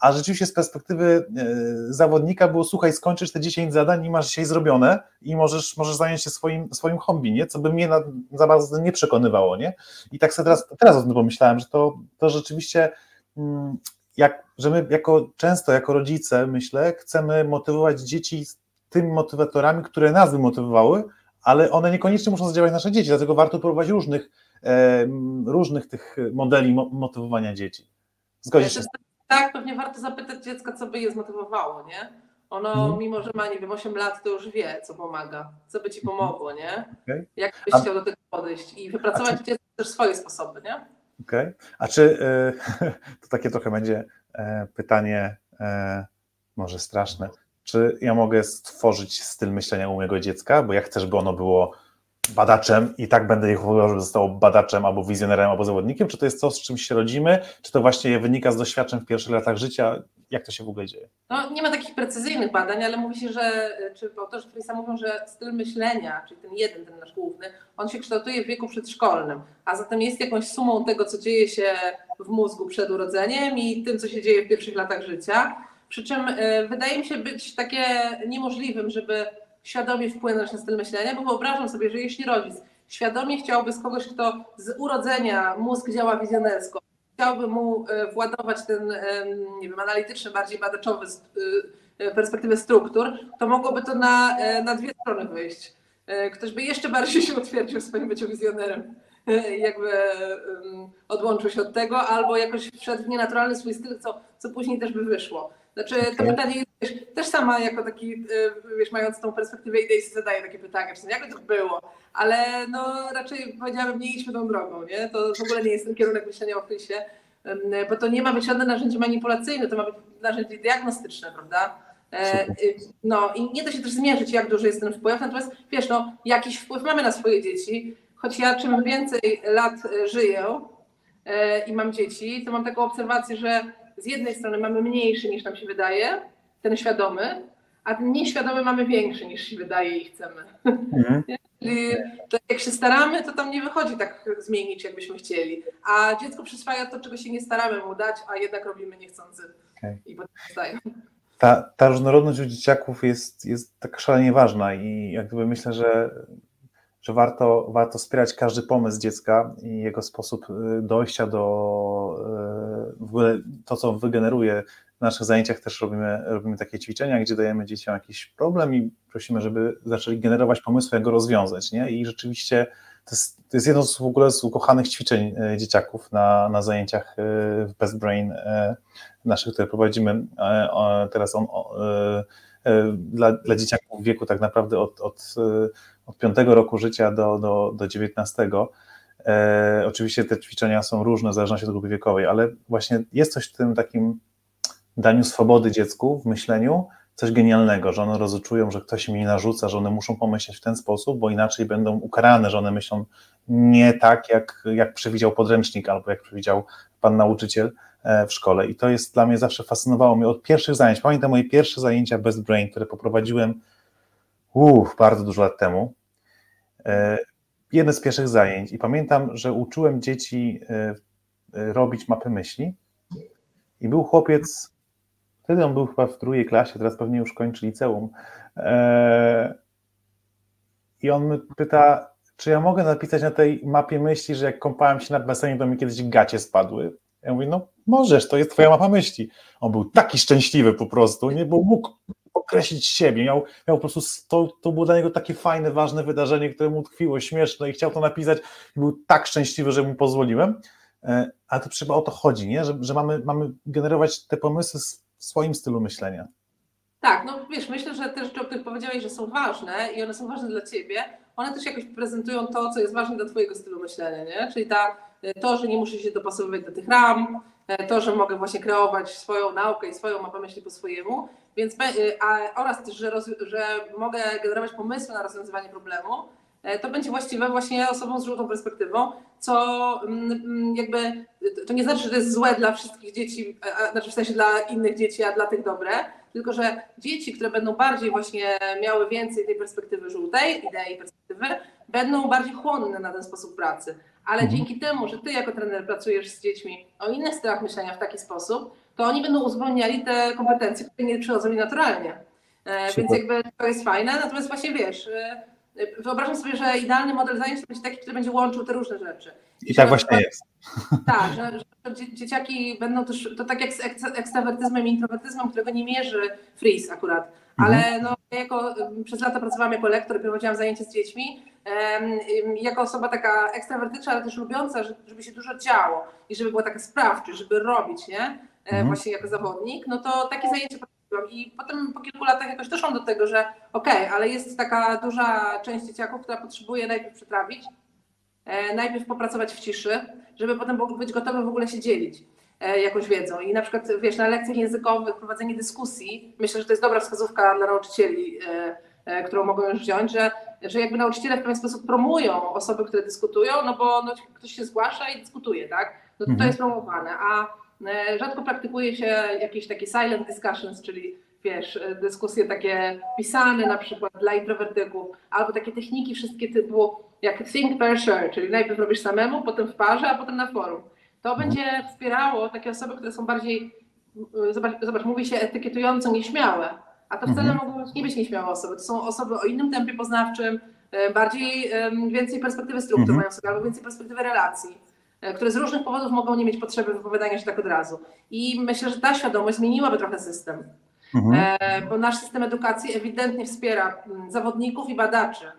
a rzeczywiście z perspektywy e, zawodnika było, słuchaj, skończysz te 10 zadań i masz dzisiaj zrobione i możesz, możesz zająć się swoim, swoim hobby, nie? co by mnie na, za bardzo nie przekonywało. Nie? I tak sobie teraz, teraz o tym pomyślałem, że to, to rzeczywiście mm, jak, że my jako często jako rodzice, myślę, chcemy motywować dzieci tymi motywatorami, które nas wymotywowały, ale one niekoniecznie muszą zadziałać nasze dzieci, dlatego warto próbować różnych, e, różnych tych modeli motywowania dzieci. Zgodzisz się? Tak, pewnie warto zapytać dziecka, co by je zmotywowało, nie? Ono, hmm. mimo że ma, nie wiem, 8 lat, to już wie, co pomaga, co by ci mhm. pomogło, nie? Okay. Jak byś A... chciał do tego podejść i wypracować czy... dziecku też swoje sposoby, nie? Okej. Okay. A czy e, to takie trochę będzie e, pytanie, e, może straszne, czy ja mogę stworzyć styl myślenia u mojego dziecka, bo ja chcę, żeby ono było badaczem i tak będę je chował, żeby zostało badaczem albo wizjonerem, albo zawodnikiem? Czy to jest coś, z czym się rodzimy? Czy to właśnie wynika z doświadczeń w pierwszych latach życia? Jak to się w ogóle dzieje? No, nie ma takich precyzyjnych badań, ale mówi się, że, czy autorzy Frisa mówią, że styl myślenia, czyli ten jeden, ten nasz główny, on się kształtuje w wieku przedszkolnym, a zatem jest jakąś sumą tego, co dzieje się w mózgu przed urodzeniem i tym, co się dzieje w pierwszych latach życia. Przy czym y, wydaje mi się być takie niemożliwym, żeby świadomie wpłynąć na styl myślenia, bo wyobrażam sobie, że jeśli rodzic świadomie chciałby z kogoś, kto z urodzenia mózg działa wizjonersko, chciałby mu e, władować ten, nie wiem, analityczny, bardziej badaczowy e, e, perspektywę struktur, to mogłoby to na, na dwie strony wyjść. Ktoś by jeszcze bardziej się utwierdził w swoim byciu wizjonerem, jakby odłączył się od tego, albo jakoś wszedł w nienaturalny swój styl, co, co później też by wyszło. Znaczy to pytanie jest też sama jako taki, y, wiesz, mając tą perspektywę idei zadaję takie pytania, czy jakby to było, ale no raczej powiedziałabym, nie idźmy tą drogą, nie? To w ogóle nie jest ten kierunek myślenia o krysie, bo to nie ma być żadne narzędzie manipulacyjne, to ma być narzędzie diagnostyczne, prawda? E, y, no i nie da się też zmierzyć, jak duży jest ten wpływ, natomiast wiesz, no jakiś wpływ mamy na swoje dzieci, choć ja czym więcej lat e, żyję e, i mam dzieci, to mam taką obserwację, że z jednej strony mamy mniejszy niż nam się wydaje, ten świadomy, a ten nieświadomy mamy większy niż się wydaje i chcemy. Mhm. Czyli jak się staramy, to tam nie wychodzi tak zmienić, jakbyśmy chcieli. A dziecko przyswaja to, czego się nie staramy mu dać, a jednak robimy niechcący. Okay. I potem stają. Ta, ta różnorodność u dzieciaków jest, jest tak szalenie ważna i jak gdyby myślę, że że warto, warto wspierać każdy pomysł dziecka i jego sposób y, dojścia do y, w ogóle to, co wygeneruje. W naszych zajęciach też robimy, robimy takie ćwiczenia, gdzie dajemy dzieciom jakiś problem i prosimy, żeby zaczęli generować pomysły, jak go rozwiązać. Nie? I rzeczywiście to jest, to jest jedno z w ogóle z ukochanych ćwiczeń y, dzieciaków na, na zajęciach w Best Brain naszych, które prowadzimy teraz on, dla, dla dzieciaków w wieku tak naprawdę od, od od 5 roku życia do, do, do 19. E, oczywiście te ćwiczenia są różne w zależności od grupy wiekowej, ale właśnie jest coś w tym takim daniu swobody dziecku w myśleniu, coś genialnego, że one rozczują, że ktoś mi narzuca, że one muszą pomyśleć w ten sposób, bo inaczej będą ukarane, że one myślą nie tak, jak, jak przewidział podręcznik albo jak przewidział pan nauczyciel e, w szkole. I to jest dla mnie zawsze fascynowało mnie od pierwszych zajęć. Pamiętam moje pierwsze zajęcia Best Brain, które poprowadziłem uff, bardzo dużo lat temu. E, jedne z pierwszych zajęć i pamiętam, że uczyłem dzieci e, robić mapy myśli i był chłopiec Wtedy on był chyba w drugiej klasie, teraz pewnie już kończy liceum. I on pyta, czy ja mogę napisać na tej mapie myśli, że jak kąpałem się nad basenie, to mi kiedyś gacie spadły. Ja mówię, no możesz, to jest twoja mapa myśli. On był taki szczęśliwy po prostu, nie, bo mógł określić siebie, miał, miał po prostu, to, to było dla niego takie fajne, ważne wydarzenie, które mu tkwiło, śmieszne i chciał to napisać i był tak szczęśliwy, że mu pozwoliłem, e, ale to trzeba o to chodzi, nie? Że, że mamy, mamy generować te pomysły w swoim stylu myślenia. Tak, no wiesz, myślę, że te rzeczy, o których powiedziałeś, że są ważne i one są ważne dla ciebie, one też jakoś prezentują to, co jest ważne dla twojego stylu myślenia, nie? Czyli ta, to, że nie muszę się dopasowywać do tych ram, to, że mogę właśnie kreować swoją naukę i swoją mapę myśli po swojemu, więc a, oraz też, że, roz, że mogę generować pomysły na rozwiązywanie problemu, E, to będzie właściwe właśnie osobom z żółtą perspektywą, co mm, mm, jakby, to nie znaczy, że to jest złe dla wszystkich dzieci, znaczy w sensie dla innych dzieci, a dla tych dobre, tylko że dzieci, które będą bardziej właśnie miały więcej tej perspektywy żółtej, idei perspektywy, będą bardziej chłonne na ten sposób pracy. Ale mhm. dzięki temu, że ty jako trener pracujesz z dziećmi o innych stylach myślenia w taki sposób, to oni będą uzupełniali te kompetencje, które nie przychodzą mi naturalnie. E, więc jakby to jest fajne, natomiast właśnie wiesz, e, wyobrażam sobie, że idealny model zajęć to będzie taki, który będzie łączył te różne rzeczy. I, I tak właśnie jest. Tak, że, że, dzieciaki będą też, to tak jak z ekstrawertyzmem i introwertyzmem, którego nie mierzy Fries akurat, ale mhm. no, jako, przez lata pracowałam jako lektor i prowadziłam zajęcia z dziećmi, jako osoba taka ekstrawertyczna, ale też lubiąca, żeby się dużo działo i żeby była taka sprawcza, żeby robić, nie? E, mhm. Właśnie jako zawodnik, no to takie zajęcia i potem po kilku latach jakoś doszłam do tego, że okej, okay, ale jest taka duża część dzieciaków, która potrzebuje najpierw przetrawić, e, najpierw popracować w ciszy, żeby potem być gotowy w ogóle się dzielić e, jakąś wiedzą. I na przykład, wiesz, na lekcjach językowych prowadzenie dyskusji, myślę, że to jest dobra wskazówka dla nauczycieli, którą mogą już wziąć, że, że jakby nauczyciele w pewien sposób promują osoby, które dyskutują, no bo no, ktoś się zgłasza i dyskutuje, tak? No to, mhm. to jest promowane. A E, rzadko praktykuje się jakieś takie silent discussions, czyli wiesz, e, dyskusje takie pisane na przykład dla introwertyków, albo takie techniki wszystkie typu jak think per share, czyli najpierw robisz samemu, potem w parze, a potem na forum. To mhm. będzie wspierało takie osoby, które są bardziej, e, zobacz, zobacz mówi się etykietująco nieśmiałe, a to wcale mhm. mogą nie być nieśmiałe osoby. To są osoby o innym tempie poznawczym, bardziej, więcej perspektywy struktur mhm. mają sobie, albo więcej perspektywy relacji E, które z różnych powodów mogą nie mieć potrzeby wypowiadania się tak od razu. I myślę, że ta świadomość zmieniłaby trochę system, mhm. E, bo nasz system edukacji ewidentnie wspiera mm, zawodników i badaczy. E,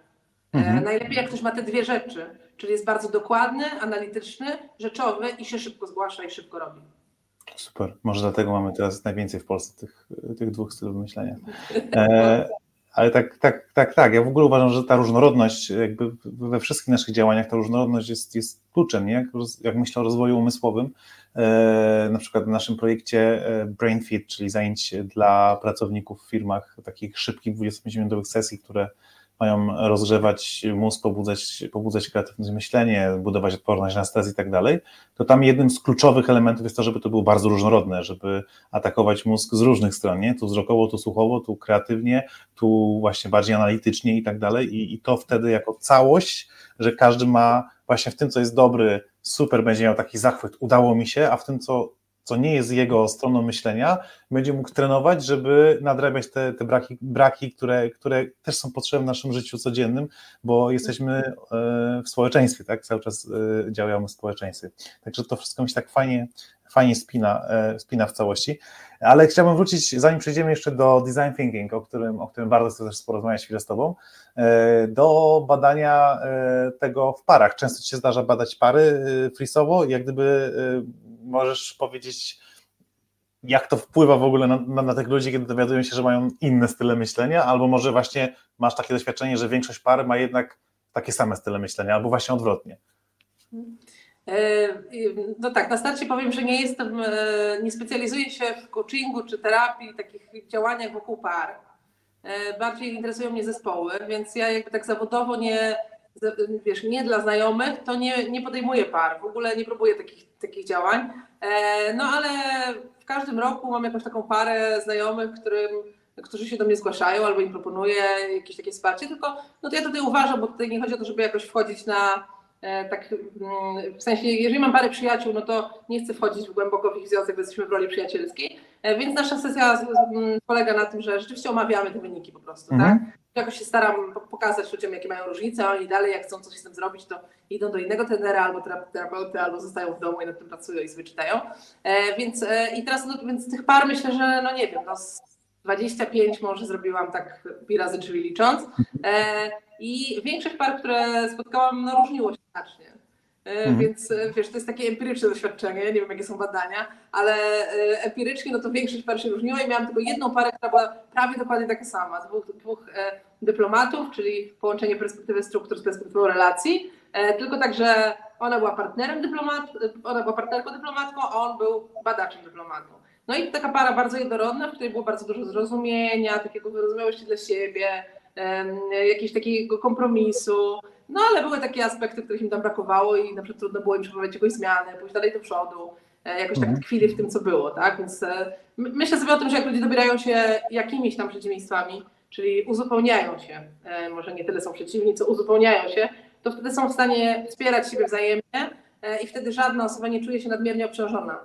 mhm. Najlepiej jak ktoś ma te dwie rzeczy, czyli jest bardzo dokładny, analityczny, rzeczowy i się szybko zgłasza i szybko robi. Super. Może dlatego mamy teraz najwięcej w Polsce tych, tych dwóch stylów myślenia. E, ale tak, tak, tak, tak. Ja w ogóle uważam, że ta różnorodność, jakby we wszystkich naszych działaniach, ta różnorodność jest, jest kluczem, nie? Jak, jak myślę o rozwoju umysłowym, e, na przykład w naszym projekcie e, BrainFit, czyli zajęć dla pracowników w firmach, takich szybkich 25-minutowych sesji, które mają rozgrzewać mózg, pobudzać, pobudzać kreatywne myślenie, budować odporność na stres i tak dalej, to tam jednym z kluczowych elementów jest to, żeby to było bardzo różnorodne, żeby atakować mózg z różnych stron, nie? tu wzrokowo, tu słuchowo, tu kreatywnie, tu właśnie bardziej analitycznie i tak dalej i, i to wtedy jako całość, że każdy ma właśnie w tym, co jest dobry, super będzie miał taki zachwyt, udało mi się, a w tym, co co nie jest jego stroną myślenia, będzie mógł trenować, żeby nadrabiać te, te braki, braki które, które też są potrzebne w naszym życiu codziennym, bo jesteśmy e, w społeczeństwie, tak? Cały czas e, działamy w społeczeństwie. Także to wszystko mi się tak fajnie, fajnie spina, e, spina w całości. Ale chciałbym wrócić, zanim przejdziemy jeszcze do design thinking, o którym, o którym bardzo chcę też porozmawiać chwilę z Tobą, do badania tego w parach. Często Ci się zdarza badać pary frisowo, jak gdyby możesz powiedzieć, jak to wpływa w ogóle na, na, na, tych ludzi, kiedy dowiadują się, że mają inne style myślenia, albo może właśnie masz takie doświadczenie, że większość pary ma jednak takie same style myślenia, albo właśnie odwrotnie. No tak, na starcie powiem, że nie jestem, nie specjalizuję się w coachingu czy terapii, takich działaniach wokół par. Bardziej interesują mnie zespoły, więc ja jakby tak zawodowo nie, wiesz, nie dla znajomych, to nie, nie podejmuję par, w ogóle nie próbuję takich, takich działań. No ale w każdym roku mam jakąś taką parę znajomych, którym, którzy się do mnie zgłaszają albo im proponuję jakieś takie wsparcie, tylko no to ja tutaj uważam, bo tutaj nie chodzi o to, żeby jakoś wchodzić na tak mm, w sensie, jeżeli mam parę przyjaciół, no to nie chcę wchodzić głęboko w ich związek, bo jesteśmy w roli przyjacielskiej, więc nasza sesja polega na tym, że rzeczywiście omawiamy te wyniki po prostu, mhm. tak? Jakoś się staram pokazać ludziom, jakie mają różnice, oni dalej, jak chcą coś z tym zrobić, to idą do innego trenera albo terapeuty, albo zostają w domu i nad tym pracują i sobie czytają. E, więc i teraz, no, więc tych par myślę, że no nie wiem, no 25 może zrobiłam tak pi razy drzwi licząc. E, I większość par, które spotkałam, no różniło się znacznie. E, mhm. Więc e, wiesz, to jest takie empiryczne doświadczenie, nie wiem jakie są badania, ale empirycznie no to większość par się różniła i miałam tylko jedną parę, która była prawie dokładnie taka sama. Dwóch, dwóch dyplomatów, czyli połączenie perspektywy struktur z perspektywą relacji, tylko tak, że ona była partnerem dyplomat, ona była partnerką dyplomatką, a on był badaczem dyplomatą. No i taka para bardzo jednorodna, w której było bardzo dużo zrozumienia, takiego wyrozumiałości dla siebie, jakiegoś takiego kompromisu. No ale były takie aspekty, których im tam brakowało i na przykład trudno było im przeprowadzić jakąś zmianę, pójść dalej do przodu, e, jakoś tak mhm. tkwili w tym, co było, tak? Więc e, myślę sobie o tym, że jak ludzie dobierają się jakimiś tam przeciwieństwami, czyli uzupełniają się, e, może nie tyle są przeciwni, co uzupełniają się, to wtedy są w stanie wspierać siebie wzajemnie i wtedy żadna osoba nie czuje się nadmiernie obciążona.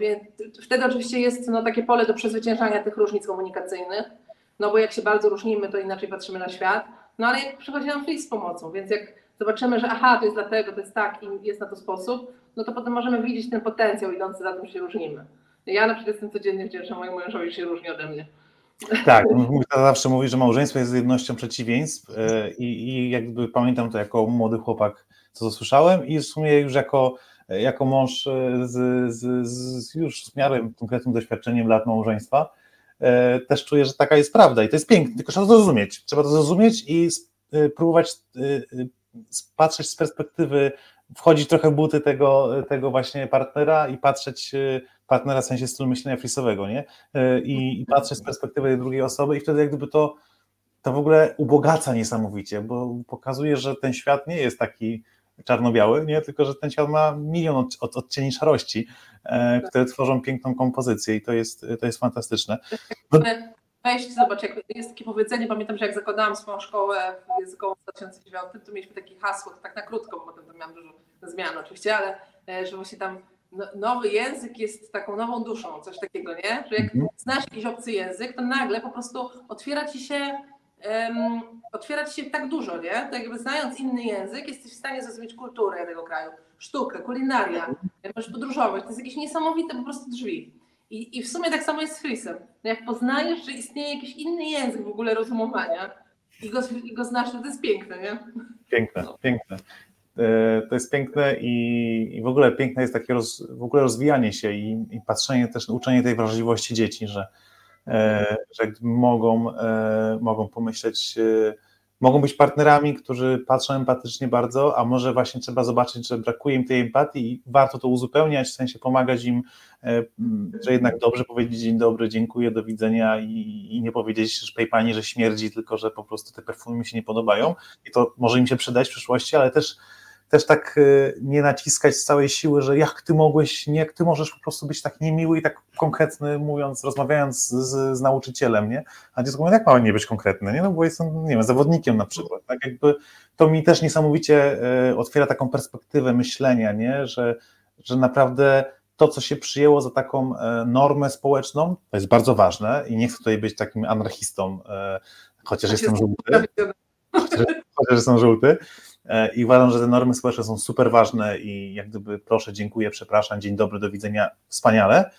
Więc wtedy oczywiście jest no, takie pole do przezwyciężania tych różnic komunikacyjnych, no bo jak się bardzo różnimy, to inaczej patrzymy na świat. No ale jak przychodzi nam flis z pomocą, więc jak zobaczymy, że aha, to jest dlatego, to jest tak i jest na to sposób, no to potem możemy widzieć ten potencjał idący za tym, że się różnimy. Ja na przykład jestem codziennie wdzięczna mojemu mężowi, się różni ode mnie. Tak, mój zawsze mówi, że małżeństwo jest jednością przeciwieństw e, i, i jakby pamiętam to jako młody chłopak, co słyszałem i w sumie już jako jako mąż e, z, z, z już z miarę konkretnym doświadczeniem lat małżeństwa, też czuję, że taka jest prawda i to jest piękne, tylko trzeba to zrozumieć. Trzeba to zrozumieć i e, próbować patrzeć z perspektywy, wchodzić trochę w buty tego, tego właśnie partnera i patrzeć partnera w sensie stylu myślenia frisowego, nie? I, I, patrzeć z perspektywy drugiej osoby i wtedy jak gdyby to, to w ogóle ubogaca niesamowicie, bo pokazuje, że ten świat nie jest taki czarno-biały, nie? tylko że ten świat ma milion od, od, odcieni szarości, e, tak. które tworzą piękną kompozycję i to jest, to jest fantastyczne. Weź, zobacz, jak jest takie powiedzenie, pamiętam, że jak zakładałam swoją szkołę w 2009, to mieliśmy takie hasło, to tak na krótko, bo potem tam miałam dużo zmian oczywiście, ale e, że właśnie tam no, nowy język jest taką nową duszą, coś takiego, nie? Że jak mhm. znasz jakiś obcy język, to nagle po prostu otwiera ci się um, otwiera ci się tak dużo, nie? To jakby znając inny język, jesteś w stanie zrozumieć kulturę tego kraju, sztukę, kulinaria, możesz podróżować. To jest jakieś niesamowite po prostu drzwi. I, I w sumie tak samo jest z Frisem. No jak poznajesz, że istnieje jakiś inny język w ogóle rozumowania i go, i go znasz, to jest piękne, nie? Piękne, no. piękne. E, to jest piękne i, i w ogóle piękne jest takie roz, w ogóle rozwijanie się i, i patrzenie też, uczenie tej wrażliwości dzieci, że, że mogą, e, mogą pomyśleć, e, mogą być partnerami, którzy patrzą empatycznie bardzo, a może właśnie trzeba zobaczyć, że brakuje im tej empatii i warto to uzupełniać, w sensie pomagać im, że jednak dobrze powiedzieć dzień dobry, dziękuję, do widzenia i, i nie powiedzieć szpej pani, że śmierdzi, tylko że po prostu te perfumy mi się nie podobają i to może im się przydać w przyszłości, ale też też tak y, nie naciskać z całej siły, że jak ty mogłeś, nie, jak ty możesz po prostu być tak niemiły i tak konkretny, mówiąc, rozmawiając z, z nauczycielem, nie? A dziecko mówi, jak mam nie być konkretny, nie? No bo jestem, nie wiem, zawodnikiem na przykład, tak jakby to mi też niesamowicie y, otwiera taką perspektywę myślenia, nie? Że, że naprawdę to, co się przyjęło za taką e, normę społeczną, to jest bardzo ważne i nie chcę tutaj być takim anarchistą, chociaż jestem żółty, chociaż, jestem żółty, i uważam, że te normy społeczne są super ważne i jak gdyby proszę, dziękuję, przepraszam, dzień dobry, do widzenia, wspaniale,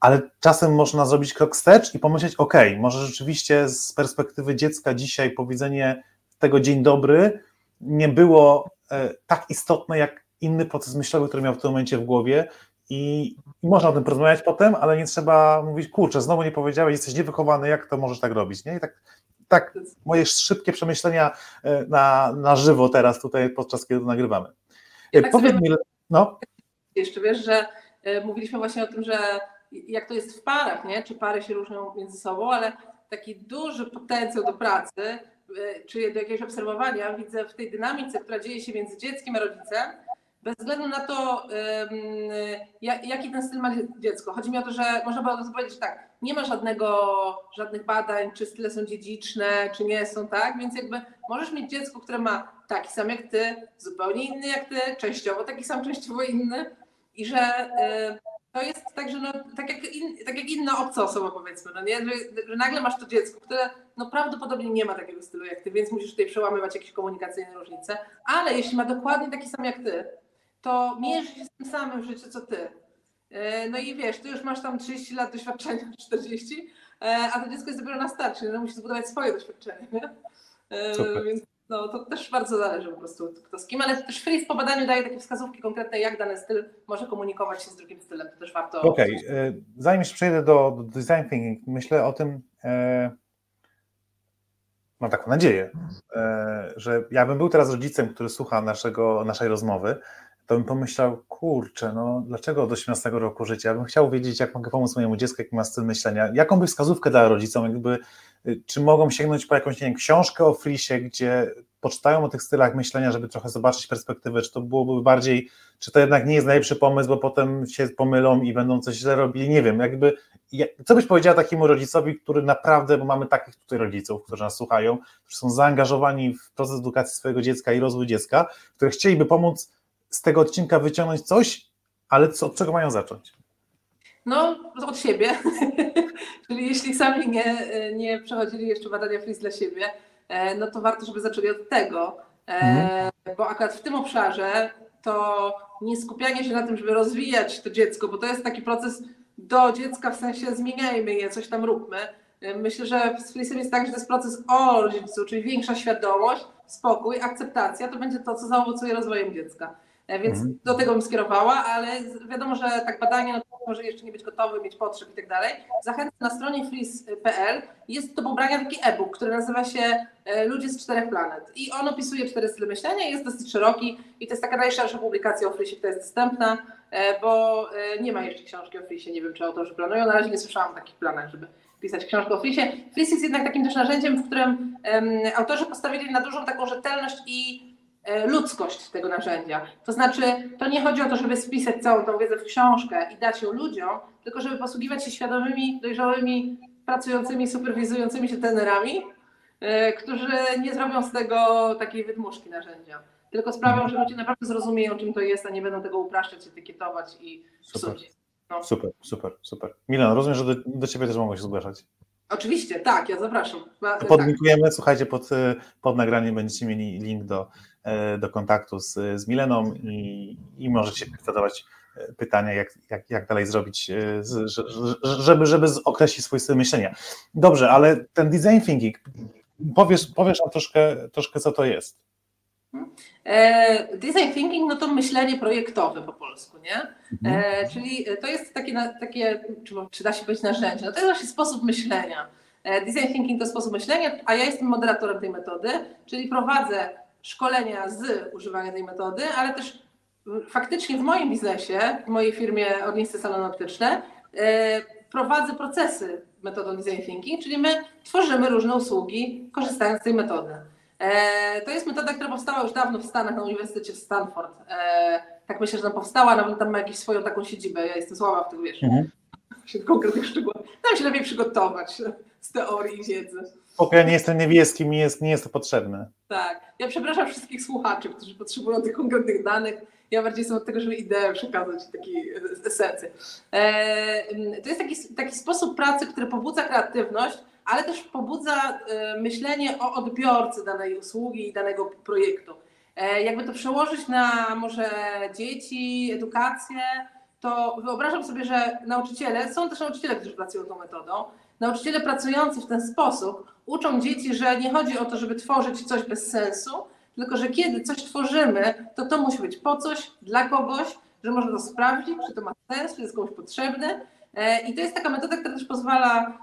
ale czasem można zrobić krok wstecz i pomyśleć, ok, może rzeczywiście z perspektywy dziecka dzisiaj powiedzenie tego dzień dobry nie było e, tak istotne jak inny proces myślowy, który miał w tym momencie w głowie i można o tym porozmawiać potem, ale nie trzeba mówić, kurczę, znowu nie powiedziałeś, jesteś niewychowany, jak to możesz tak robić, nie? I tak tak moje szybkie przemyślenia e, na, na żywo teraz tutaj, podczas kiedy to nagrywamy. Ja tak Powiedz mi, no. Jeszcze wiesz, że y, mówiliśmy właśnie o tym, że jak to jest w parach, nie? czy pary się różnią między sobą, ale taki duży potencjał do pracy, czy do jakiegoś obserwowania widzę w tej dynamice, która dzieje się między dzieckiem a rodzicem, bez względu na to, jaki ten styl ma dziecko. Chodzi mi o to, że można by powiedzieć, że tak, nie ma żadnego, żadnych badań, czy style są dziedziczne, czy nie są, tak? Więc jakby możesz mieć dziecko, które ma taki sam jak ty, zupełnie inny jak ty, częściowo taki sam, częściowo inny i że to jest tak, że no, tak, jak in, tak jak inna obca osoba powiedzmy, no nie? Że, że, nagle masz to dziecko, które no prawdopodobnie nie ma takiego stylu jak ty, więc musisz tutaj przełamywać jakieś komunikacyjne różnice, ale jeśli ma dokładnie taki sam jak ty, to mierzy się z tym samym w życiu co ty. E, no i wiesz, ty już masz tam 30 lat doświadczenia, 40, e, a to dziecko jest dopiero na starcie, no musi zbudować swoje doświadczenie, nie? E, Super. Więc no, to też bardzo zależy po prostu kto z kim, ale też Freeze po badaniu daje takie wskazówki konkretne, jak dany styl może komunikować się z drugim stylem, to też warto... Okej, okay. zanim jeszcze przejdę do, do design thinking, myślę o tym, e, mam taką nadzieję, e, że ja bym był teraz rodzicem, który słucha naszego, naszej rozmowy, to bym pomyślał, kurczę, no dlaczego od 18 roku życia? Ja bym chciał wiedzieć, jak mogę pomóc mojemu dziecku, jaki ma styl myślenia. Jaką by wskazówkę dała rodzicom? Jakby, y, czy mogą sięgnąć po jakąś nie wiem, książkę o frisie, gdzie poczytają o tych stylach myślenia, żeby trochę zobaczyć perspektywę, czy to byłoby bardziej, czy to jednak nie jest najlepszy pomysł, bo potem się pomylą i będą coś źle robili, nie wiem, jakby, co byś powiedziała takiemu rodzicowi, który naprawdę, bo mamy takich tutaj rodziców, którzy nas słuchają, którzy są zaangażowani w proces edukacji swojego dziecka i rozwój dziecka, które chcieliby pomóc z tego odcinka wyciągnąć coś, ale co, od czego mają zacząć? No, od siebie. Czyli jeśli sami nie, nie przechodzili jeszcze badania FRIS dla siebie, e, no to warto, żeby zaczęli od tego, e, mhm. bo akurat w tym obszarze to nie skupianie się na tym, żeby rozwijać to dziecko, bo to jest taki proces do dziecka, w sensie zmieniajmy je, coś tam róbmy. E, myślę, że z FRISem jest tak, że to jest proces o rodzicu, czyli większa świadomość, spokój, akceptacja, to będzie to, co zaowocuje rozwojem dziecka. E, więc mhm. do tego bym skierowała, ale wiadomo, że tak badanie no to może jeszcze nie być gotowe, mieć potrzeb i tak dalej. Zachęcam na stronie freeze.pl jest do pobrania taki e-book, który nazywa się e, Ludzie z czterech planet i on opisuje cztery style myślenia, jest dosyć szeroki i to jest taka najszersza publikacja o Freeze, która jest dostępna, e, bo nie ma jeszcze książki o Freeze, nie wiem czy autorzy planują, na razie nie słyszałam o takich planach, żeby pisać książkę o Freeze. Freeze jest jednak takim też narzędziem, w którym um, autorzy postawili na dużą taką rzetelność i ludzkość tego narzędzia. To znaczy, to nie chodzi o to, żeby spisać całą tą wiedzę w książkę i dać ją ludziom, tylko żeby posługiwać się świadomymi, dojrzałymi, pracującymi, superwizującymi się tenerami, e, którzy nie zrobią z tego takiej wydmuszki narzędzia. Tylko sprawią, że ludzie naprawdę zrozumieją, czym to jest, a nie będą tego upraszczać, etykietować i psuć. No. Super, super, super. Milan, rozumiem, że do, do Ciebie też mogą się zgłaszać. Oczywiście, tak, ja zapraszam. To podlinkujemy, tak. słuchajcie, pod, pod nagraniem będziecie mieli link do, e, do kontaktu z, z Mileną i, i możecie zadawać e, pytania, jak, jak, jak dalej zrobić, e, żeby, żeby określić swój styl myślenia. Dobrze, ale ten design thinking, powiesz, powiesz nam troszkę, troszkę, co to jest. E, design thinking no to myślenie projektowe po polsku, nie? Mhm. E, czyli to jest takie, takie czy, czy, da się powiedzieć narzędzie, no to jest właśnie sposób myślenia. E, design thinking to sposób myślenia, a ja jestem moderatorem tej metody, czyli prowadzę szkolenia z używania tej metody, ale też faktycznie w moim biznesie, w mojej firmie Orlisty Salon Optyczne, prowadzę procesy metodą design thinking, czyli my tworzymy różne usługi korzystając z tej metody. E, to jest metoda, która powstała już dawno w Stanach, na Uniwersytecie w Stanford. E, tak myślę, że tam powstała, nawet tam ma jakąś swoją taką siedzibę. Ja jestem słaba w tym, wiesz, mhm. Konkretnych szczegółach. Tam się lepiej przygotować z teorii i wiedzy. Okej, ja nie jestem niebieski, mi jest, nie jest to potrzebne. Tak. Ja przepraszam wszystkich słuchaczy, którzy potrzebują tych konkretnych danych. Ja bardziej jestem od tego, żeby ideę przekazać, takiej esencję. E, to jest taki, taki sposób pracy, który pobudza kreatywność, ale też pobudza e, myślenie o odbiorcy danej usługi i danego projektu. E, jakby to przełożyć na może dzieci, edukację, to wyobrażam sobie, że nauczyciele, są też nauczyciele, którzy pracują tą metodą, nauczyciele pracujący w ten sposób uczą dzieci, że nie chodzi o to, żeby tworzyć coś bez sensu, tylko że kiedy coś tworzymy, to to musi być po coś, dla kogoś, że można to sprawdzić, czy to ma sens, czy jest komuś potrzebne. E, I to jest taka metoda, która też pozwala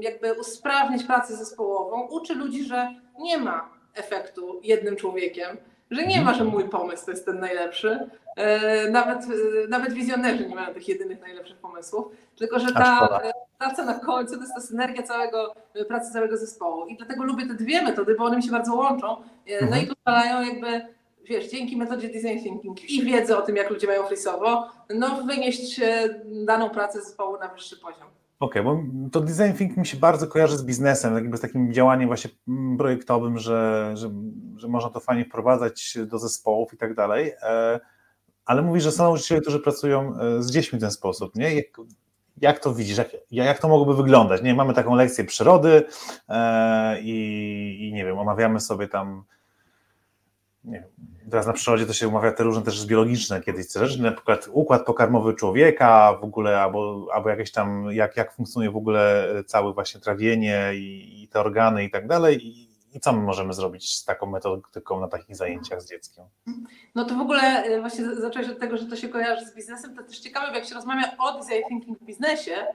jakby usprawnić pracę zespołową, uczy ludzi, że nie ma efektu jednym człowiekiem, że nie ma, że mój pomysł to jest ten najlepszy. E, nawet, e, nawet wizjonerzy nie mają tych jedynych najlepszych pomysłów, tylko że ta praca na końcu to jest ta synergia całego, pracy całego zespołu. I dlatego lubię te dwie metody, bo one mi się bardzo łączą. No mhm. i pozwalają jakby wiesz, dzięki metodzie design thinking i wiedzy o tym, jak ludzie mają frisowo, no wynieść daną pracę zespołu na wyższy poziom. Okej, okay, bo to design thinking mi się bardzo kojarzy z biznesem, jakby z takim działaniem właśnie projektowym, że, że, że można to fajnie wprowadzać do zespołów i tak dalej, e, ale mówisz, że są nauczyciele, którzy pracują e, z dziećmi w ten sposób, nie? Jak, jak to widzisz, jak, jak to mogłoby wyglądać? Nie, mamy taką lekcję przyrody e, i, i nie wiem, omawiamy sobie tam nie wiem, teraz na przyrodzie to się umawia te różne też biologiczne kiedyś rzeczy, na przykład układ pokarmowy człowieka w ogóle, albo, albo jakieś tam, jak, jak funkcjonuje w ogóle całe właśnie trawienie i, i te organy i tak dalej i, i co my możemy zrobić z taką metodyką na takich zajęciach z dzieckiem? No to w ogóle y, właśnie zacząłeś od tego, że to się kojarzy z biznesem, to też ciekawe, bo jak się rozmawia o design thinking w biznesie,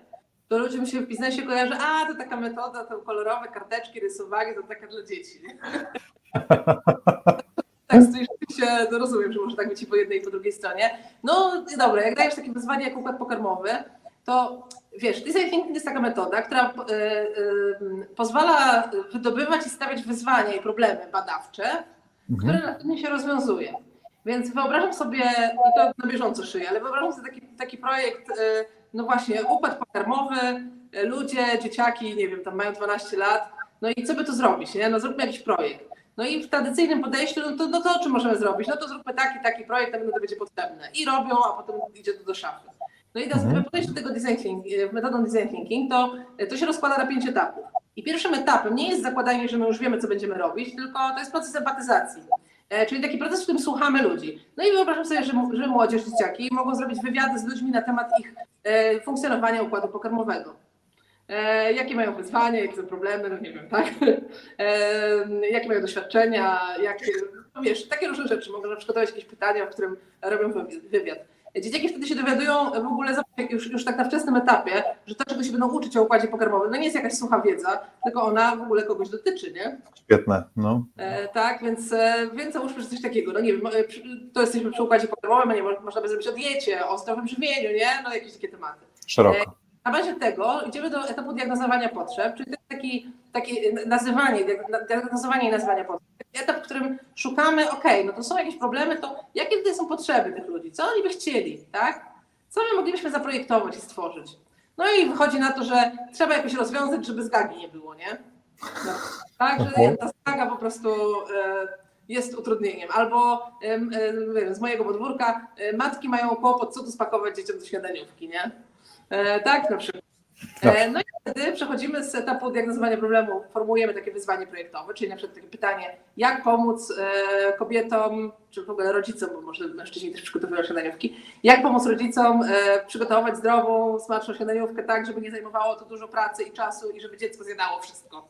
to ludziom się w biznesie kojarzy, a to taka metoda, to kolorowe karteczki, rysowanie, to taka dla dzieci. Nie? tak się, no rozumiem, że może tak być i po jednej i po drugiej stronie. No dobra, jak dajesz takie wyzwanie jak układ pokarmowy, to wiesz, design thinking jest taka metoda, która y, y, pozwala wydobywać i stawiać wyzwania i problemy badawcze, mhm. które następnie się rozwiązuje. Więc wyobrażam sobie, i to na bieżąco szyję, ale wyobrażam sobie taki, taki projekt, y, no właśnie, układ pokarmowy, ludzie, dzieciaki, nie wiem, tam mają 12 lat, no i co by tu zrobić, nie? No zróbmy jakiś projekt. No i w tradycyjnym podejściu, no to, no to o czym możemy zrobić? No to zróbmy taki, taki projekt, na pewno to będzie potrzebne. I robią, a potem idzie to do szafy. No i teraz, mhm. gdyby podejść do tego design thinking, metodą design thinking, to, to się rozkłada na pięć etapów. I pierwszym etapem nie jest zakładanie, że my już wiemy, co będziemy robić, tylko to jest proces empatyzacji. E, czyli taki proces, w którym słuchamy ludzi. No i wyobrażam sobie, że, że młodzież, dzieciaki mogą zrobić wywiady z ludźmi na temat ich e, funkcjonowania układu pokarmowego. E, jakie mają wyzwania, jakie są problemy, no nie wiem, tak? E, jakie mają doświadczenia, jakie, no wiesz, takie różne rzeczy. Mogą przygotować jakieś pytania, w którym robią wywiad. Dzieciaki wtedy się dowiadują w ogóle już, już tak na wczesnym etapie, że to, czego się będą uczyć o układzie pokarmowym, no nie jest jakaś sucha wiedza, tylko ona w ogóle kogoś dotyczy, nie? Świetne, no. E, tak, więc, e, więc załóżmy, że coś takiego, no nie wiem, e, to jesteśmy przy układzie pokarmowym, a nie można by zrobić o diecie, o zdrowym żywieniu, nie? No jakieś takie tematy. Szeroko. Na bazie tego idziemy do etapu diagnozowania potrzeb, czyli taki, taki nazywanie, diagnozowanie i nazywania potrzeb. Etap, w którym szukamy, ok, no to są jakieś problemy, to jakie tutaj są potrzeby tych ludzi, co oni by chcieli, tak? Co my moglibyśmy zaprojektować i stworzyć? No i wychodzi na to, że trzeba jakoś rozwiązać, żeby zgagi nie było, nie? No, tak, że ta zgaga po prostu e, jest utrudnieniem. Albo e, z mojego podwórka e, matki mają kłopot, co tu spakować dzieciom do śniadaniówki, nie? E, tak, na przykład. E, no i wtedy przechodzimy z etapu diagnozowania problemu, formułujemy takie wyzwanie projektowe, czyli na przykład takie pytanie, jak pomóc e, kobietom, czy w ogóle rodzicom, bo może mężczyźni też przygotowują śniadaniówki, jak pomóc rodzicom przygotować zdrową, smaczną śniadaniówkę tak, żeby nie zajmowało to dużo pracy i czasu i żeby dziecko zjadało wszystko.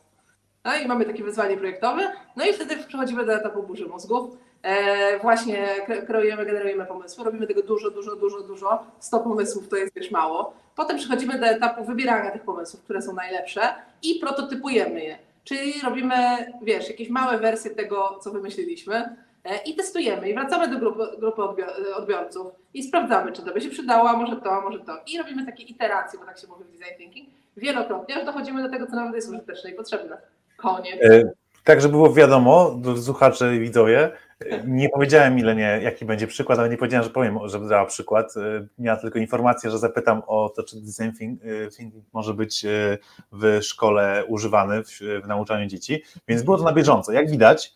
No i mamy takie wyzwanie projektowe, no i wtedy przechodzimy do etapu burzy mózgów. E, właśnie kreujemy, generujemy pomysły, robimy tego dużo, dużo, dużo, dużo. 100 pomysłów to jest wiesz mało. Potem przechodzimy do etapu wybierania tych pomysłów, które są najlepsze i prototypujemy je. Czyli robimy, wiesz, jakieś małe wersje tego, co wymyśliliśmy e, i testujemy i wracamy do grupy, grupy odbiorców i sprawdzamy, czy to by się przydało, a może to, a może to. I robimy takie iteracje, bo tak się mówi w design thinking, wielokrotnie, aż dochodzimy do tego, co nawet jest użyteczne i potrzebne. Koniec. E, tak, żeby było wiadomo, słuchacze i widzowie, nie powiedziałem, ile nie, jaki będzie przykład, ale nie powiedziałem, że powiem, żeby dała przykład. E, miała tylko informację, że zapytam o to, czy design e, thinking może być e, w szkole używany w, w nauczaniu dzieci, więc było to na bieżąco. Jak widać,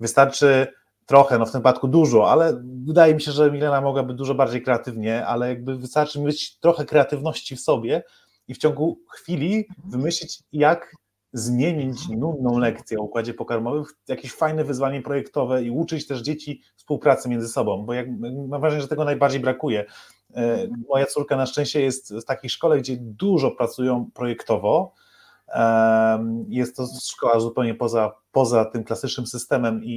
wystarczy trochę, no w tym przypadku dużo, ale wydaje mi się, że Milena mogłaby dużo bardziej kreatywnie, ale jakby wystarczy mieć trochę kreatywności w sobie i w ciągu chwili wymyślić, jak zmienić nudną lekcję o układzie pokarmowym w jakieś fajne wyzwanie projektowe i uczyć też dzieci współpracy między sobą, bo jak, mam wrażenie, że tego najbardziej brakuje. E, moja córka na szczęście jest w takiej szkole, gdzie dużo pracują projektowo. Jest to szkoła zupełnie poza, poza tym klasycznym systemem i,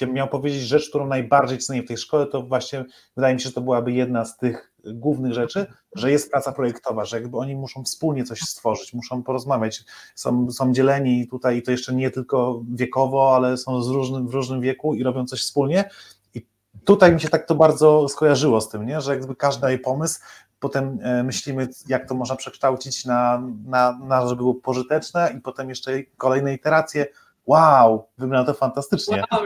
i miał powiedzieć rzecz, którą najbardziej cenię w tej szkole, to właśnie wydaje mi się, że to byłaby jedna z tych głównych rzeczy, że jest praca projektowa, że jakby oni muszą wspólnie coś stworzyć, muszą porozmawiać, są, są dzieleni tutaj, to jeszcze nie tylko wiekowo, ale są z różnym, w różnym wieku i robią coś wspólnie i tutaj mi się tak to bardzo skojarzyło z tym, nie? że jakby każdy daje pomysł, potem e, myślimy, jak to można przekształcić na, na, na żeby było pożyteczne i potem jeszcze kolejne iteracje, wow, wygląda to fantastycznie. Wow,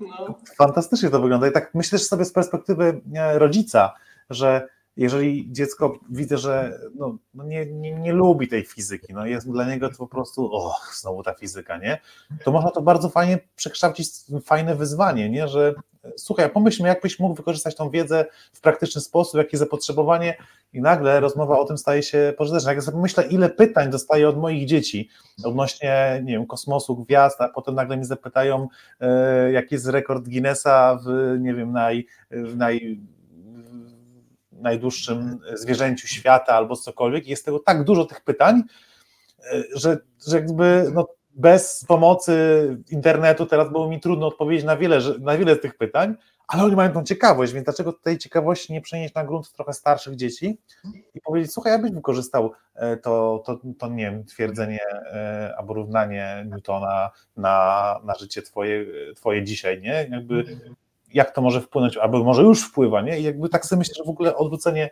no. Fantastycznie to wygląda i tak myślę sobie z perspektywy e, rodzica, że jeżeli dziecko widzę, że no, no nie, nie, nie, lubi tej fizyki, no jest dla niego to po prostu, o, znowu ta fizyka, nie? To można to bardzo fajnie przekształcić fajne wyzwanie, nie? Że słuchaj, pomyślmy, jakbyś mógł wykorzystać tą wiedzę w praktyczny sposób, jakie zapotrzebowanie i nagle rozmowa o tym staje się pożyteczna. Jak ja sobie myślę, ile pytań dostaję od moich dzieci odnośnie, nie wiem, kosmosu, gwiazd, a potem nagle mnie zapytają, e, jaki jest rekord Guinnessa w, nie wiem, naj, w naj najdłuższym zwierzęciu świata albo cokolwiek. Jest tego tak dużo tych pytań, e, że, że jakby no, bez pomocy internetu teraz było mi trudno odpowiedzieć na wiele, na wiele tych pytań, ale oni mają tą ciekawość, więc dlaczego tej ciekawości nie przenieść na grunt trochę starszych dzieci i powiedzieć, słuchaj, ja byś wykorzystał e, to, to, to nie wiem, twierdzenie e, albo równanie Newtona na, na życie twoje, twoje dzisiaj, nie? Jakby jak to może wpłynąć, albo może już wpływa, nie? I jakby tak sobie myślę, że w ogóle odwrócenie,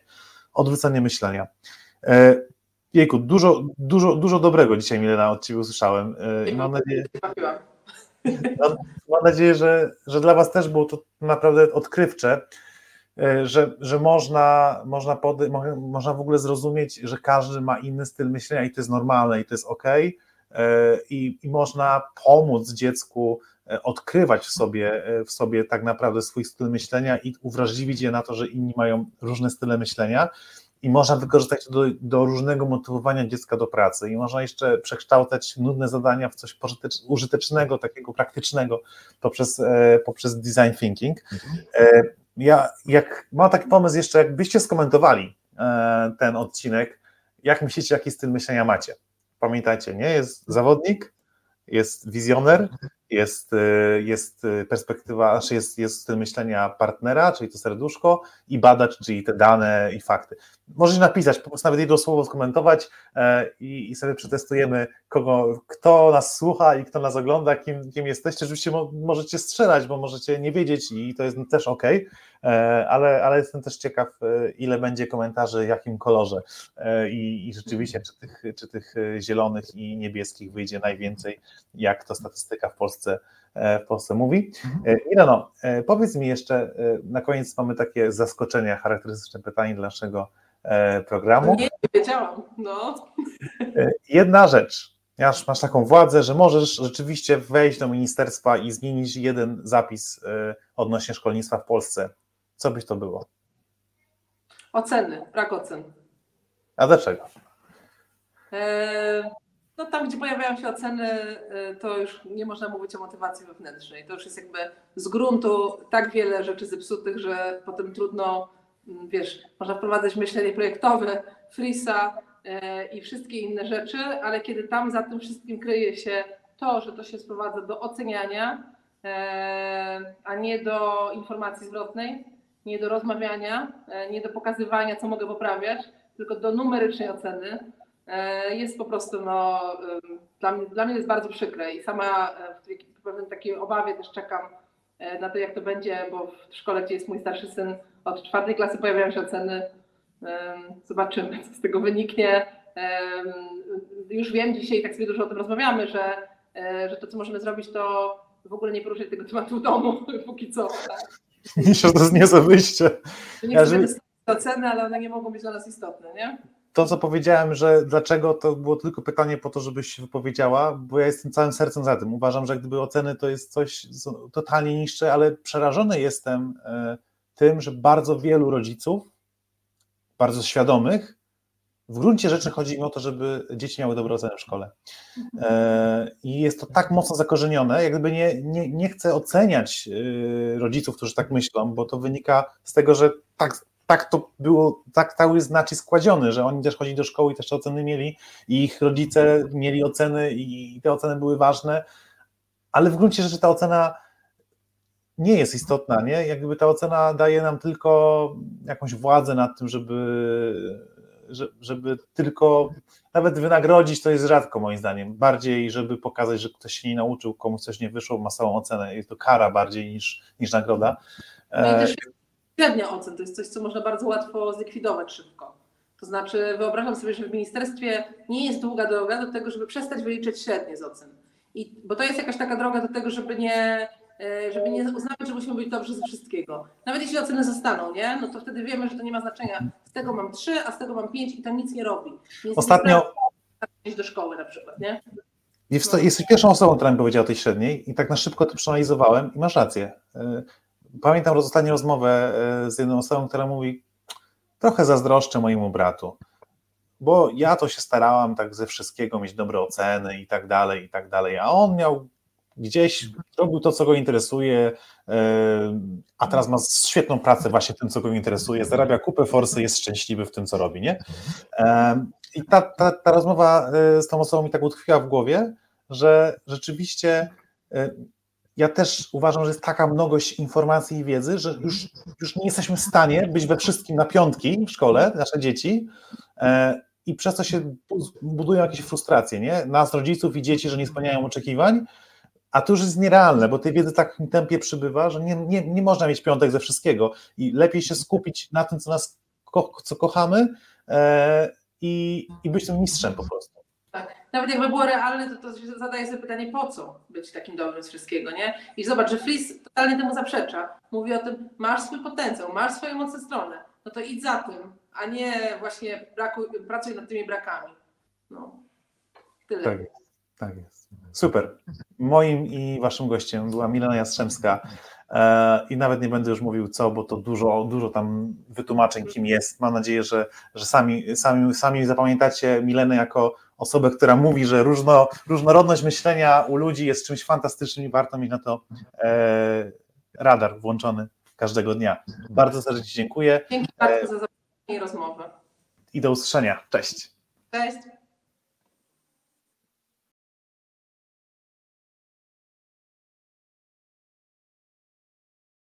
odwrócenie myślenia. E, jejku, dużo, dużo, dużo dobrego dzisiaj Milena od Ciebie usłyszałem e, i mam nadzieję, mam, nadzieję, że, że dla Was też było to naprawdę odkrywcze, e, że, że można, można, pody, można w ogóle zrozumieć, że każdy ma inny styl myślenia i to jest normalne i to jest ok. I, i można pomóc dziecku odkrywać w sobie, e, w sobie tak naprawdę swój styl myślenia i uwrażliwić je na to, że inni mają różne style myślenia i można wykorzystać to do, do, różnego motywowania dziecka do pracy i można jeszcze przekształcać nudne zadania w coś użytecznego, takiego praktycznego poprzez, e, poprzez design thinking. Ja jak mam taki pomysł jeszcze, jakbyście skomentowali ten odcinek, jak myślicie, jaki styl myślenia macie? Pamiętajcie, nie? Jest zawodnik, jest wizjoner, jest, y, jest y, perspektywa, znaczy jest, jest styl myślenia partnera, czyli to serduszko i badacz, czyli te dane i fakty. Możesz napisać, po prostu nawet jedno słowo skomentować e, i, i sobie przetestujemy, kogo, kto nas słucha i kto nas ogląda, kim, kim jesteście. Oczywiście możecie strzelać, bo możecie nie wiedzieć i to jest też ok, e, ale, ale jestem też ciekaw, e, ile będzie komentarzy, jakim kolorze i, i rzeczywiście, czy tych, czy tych zielonych i niebieskich wyjdzie najwięcej, jak to statystyka w Polsce w Polsce mówi. Mhm. Milano, powiedz mi jeszcze, na koniec mamy takie zaskoczenie, charakterystyczne pytanie dla naszego E, programu. Nie, nie wiedziałam. No. E, jedna rzecz. Masz, masz taką władzę, że możesz rzeczywiście wejść do ministerstwa i zmienić jeden zapis e, odnośnie szkolnictwa w Polsce. Co byś to było? Oceny, brak ocen. A dlaczego? No tam, gdzie pojawiają się oceny, to już nie można mówić o motywacji wewnętrznej. To już jest jakby z gruntu tak wiele rzeczy zepsutych, że potem trudno wiesz, można wprowadzać myślenie projektowe, Frisa e, i wszystkie inne rzeczy, ale kiedy tam za tym wszystkim kryje się to, że to się sprowadza do oceniania, e, a nie do informacji zwrotnej, nie do rozmawiania, nie do pokazywania, co mogę poprawiać, tylko do numerycznej oceny, jest po prostu, no, dla mnie, dla mnie jest bardzo przykre i sama w pewnym takiej obawie też czekam na to, jak to będzie, bo w szkole, gdzie jest mój starszy syn, od czwartej klasy pojawiają się oceny. Zobaczymy, co z tego wyniknie. Już wiem dzisiaj, tak sobie dużo o tym rozmawiamy, że, e, że to, co możemy zrobić, to w ogóle nie poruszać tego tematu w domu, póki co. Tak? Że to jest nie za wyjście. Nie ja, chcemy że... oceny, ale one nie mogą być dla nas istotne, nie? To, co powiedziałem, że dlaczego to było tylko pytanie po to, żebyś się wypowiedziała, bo ja jestem całym sercem za tym. Uważam, że gdyby oceny to jest coś totalnie niższe, ale przerażony jestem e, tym, że bardzo wielu rodziców, bardzo świadomych, w gruncie rzeczy chodzi im o to, żeby dzieci miały dobre oceny w szkole. E, I jest to tak mocno zakorzenione, jakby nie, nie, nie chcę oceniać e, rodziców, którzy tak myślą, bo to wynika z tego, że tak, tak to było, tak cały znaczy składziony, że oni też chodzili do szkoły i też te oceny mieli i ich rodzice mieli oceny i te oceny były ważne, ale w gruncie rzeczy ta ocena nie jest istotna, nie? Jakby ta ocena daje nam tylko jakąś władzę nad tym, żeby, żeby tylko nawet wynagrodzić, to jest rzadko moim zdaniem. Bardziej, żeby pokazać, że ktoś się nie nauczył, komuś coś nie wyszło, ma samą ocenę. Jest to kara bardziej niż, niż nagroda. No i też średnia ocen to jest coś, co można bardzo łatwo zlikwidować szybko. To znaczy, wyobrażam sobie, że w ministerstwie nie jest długa droga do tego, żeby przestać wyliczać średnie z ocen. I, bo to jest jakaś taka droga do tego, żeby nie, e, żeby nie uznawać, że musimy być dobrzy ze wszystkiego. Nawet jeśli oceny zostaną, nie? no to wtedy wiemy, że to nie ma znaczenia. Z tego mam trzy, a z tego mam pięć i to nic nie robi. Więc Ostatnio. Iść do szkoły na przykład, nie? Jesteś pierwszą osobą, która mi powiedziała o tej średniej i tak na szybko to przeanalizowałem i masz rację. Pamiętam ostatnią rozmowę e, z jedną osobą, która mówi, trochę zazdroszczę mojemu bratu, bo ja to się starałam tak ze wszystkiego mieć dobre oceny i tak dalej, i tak dalej, a on miał gdzieś, robił to, co go interesuje, e, a teraz ma świetną pracę właśnie tym, co go interesuje, zarabia kupę forsy, jest szczęśliwy w tym, co robi, nie? E, I ta, ta, ta rozmowa z tą osobą mi tak utkwiła w głowie, że rzeczywiście ja też uważam, że jest taka mnogość informacji i wiedzy, że już, już nie jesteśmy w stanie być we wszystkim na piątki w szkole, nasze dzieci, e, i przez to się budują jakieś frustracje, nie? Nas, rodziców i dzieci, że nie spełniają oczekiwań, a to już jest nierealne, bo tej wiedzy tak w tempie przybywa, że nie, nie, nie można mieć piątek ze wszystkiego i lepiej się skupić na tym, co nas ko co kochamy e, i, i być tym mistrzem po prostu. Nawet jakby było realne, to, to zadaje sobie pytanie, po co być takim dobrym z wszystkiego, nie? I zobacz, że Flis totalnie temu zaprzecza. Mówi o tym, masz swój potencjał, masz swoją mocne stronę, no to idź za tym, a nie właśnie brakuj, pracuj nad tymi brakami. No, tyle. Tak jest. Tak jest. Super. Moim i waszym gościem była Milena Jastrzębska e, i nawet nie będę już mówił co, bo to dużo, dużo tam wytłumaczeń, kim jest. Mam nadzieję, że, że sami, sami, sami zapamiętacie Milenę jako osobę, która mówi, że różno, różnorodność myślenia u ludzi jest czymś fantastycznym i warto mieć na to e, radar włączony każdego dnia. Bardzo serdecznie dziękuję. Dzięki bardzo za zaproszenie i rozmowę. I do usłyszenia. Cześć. Cześć.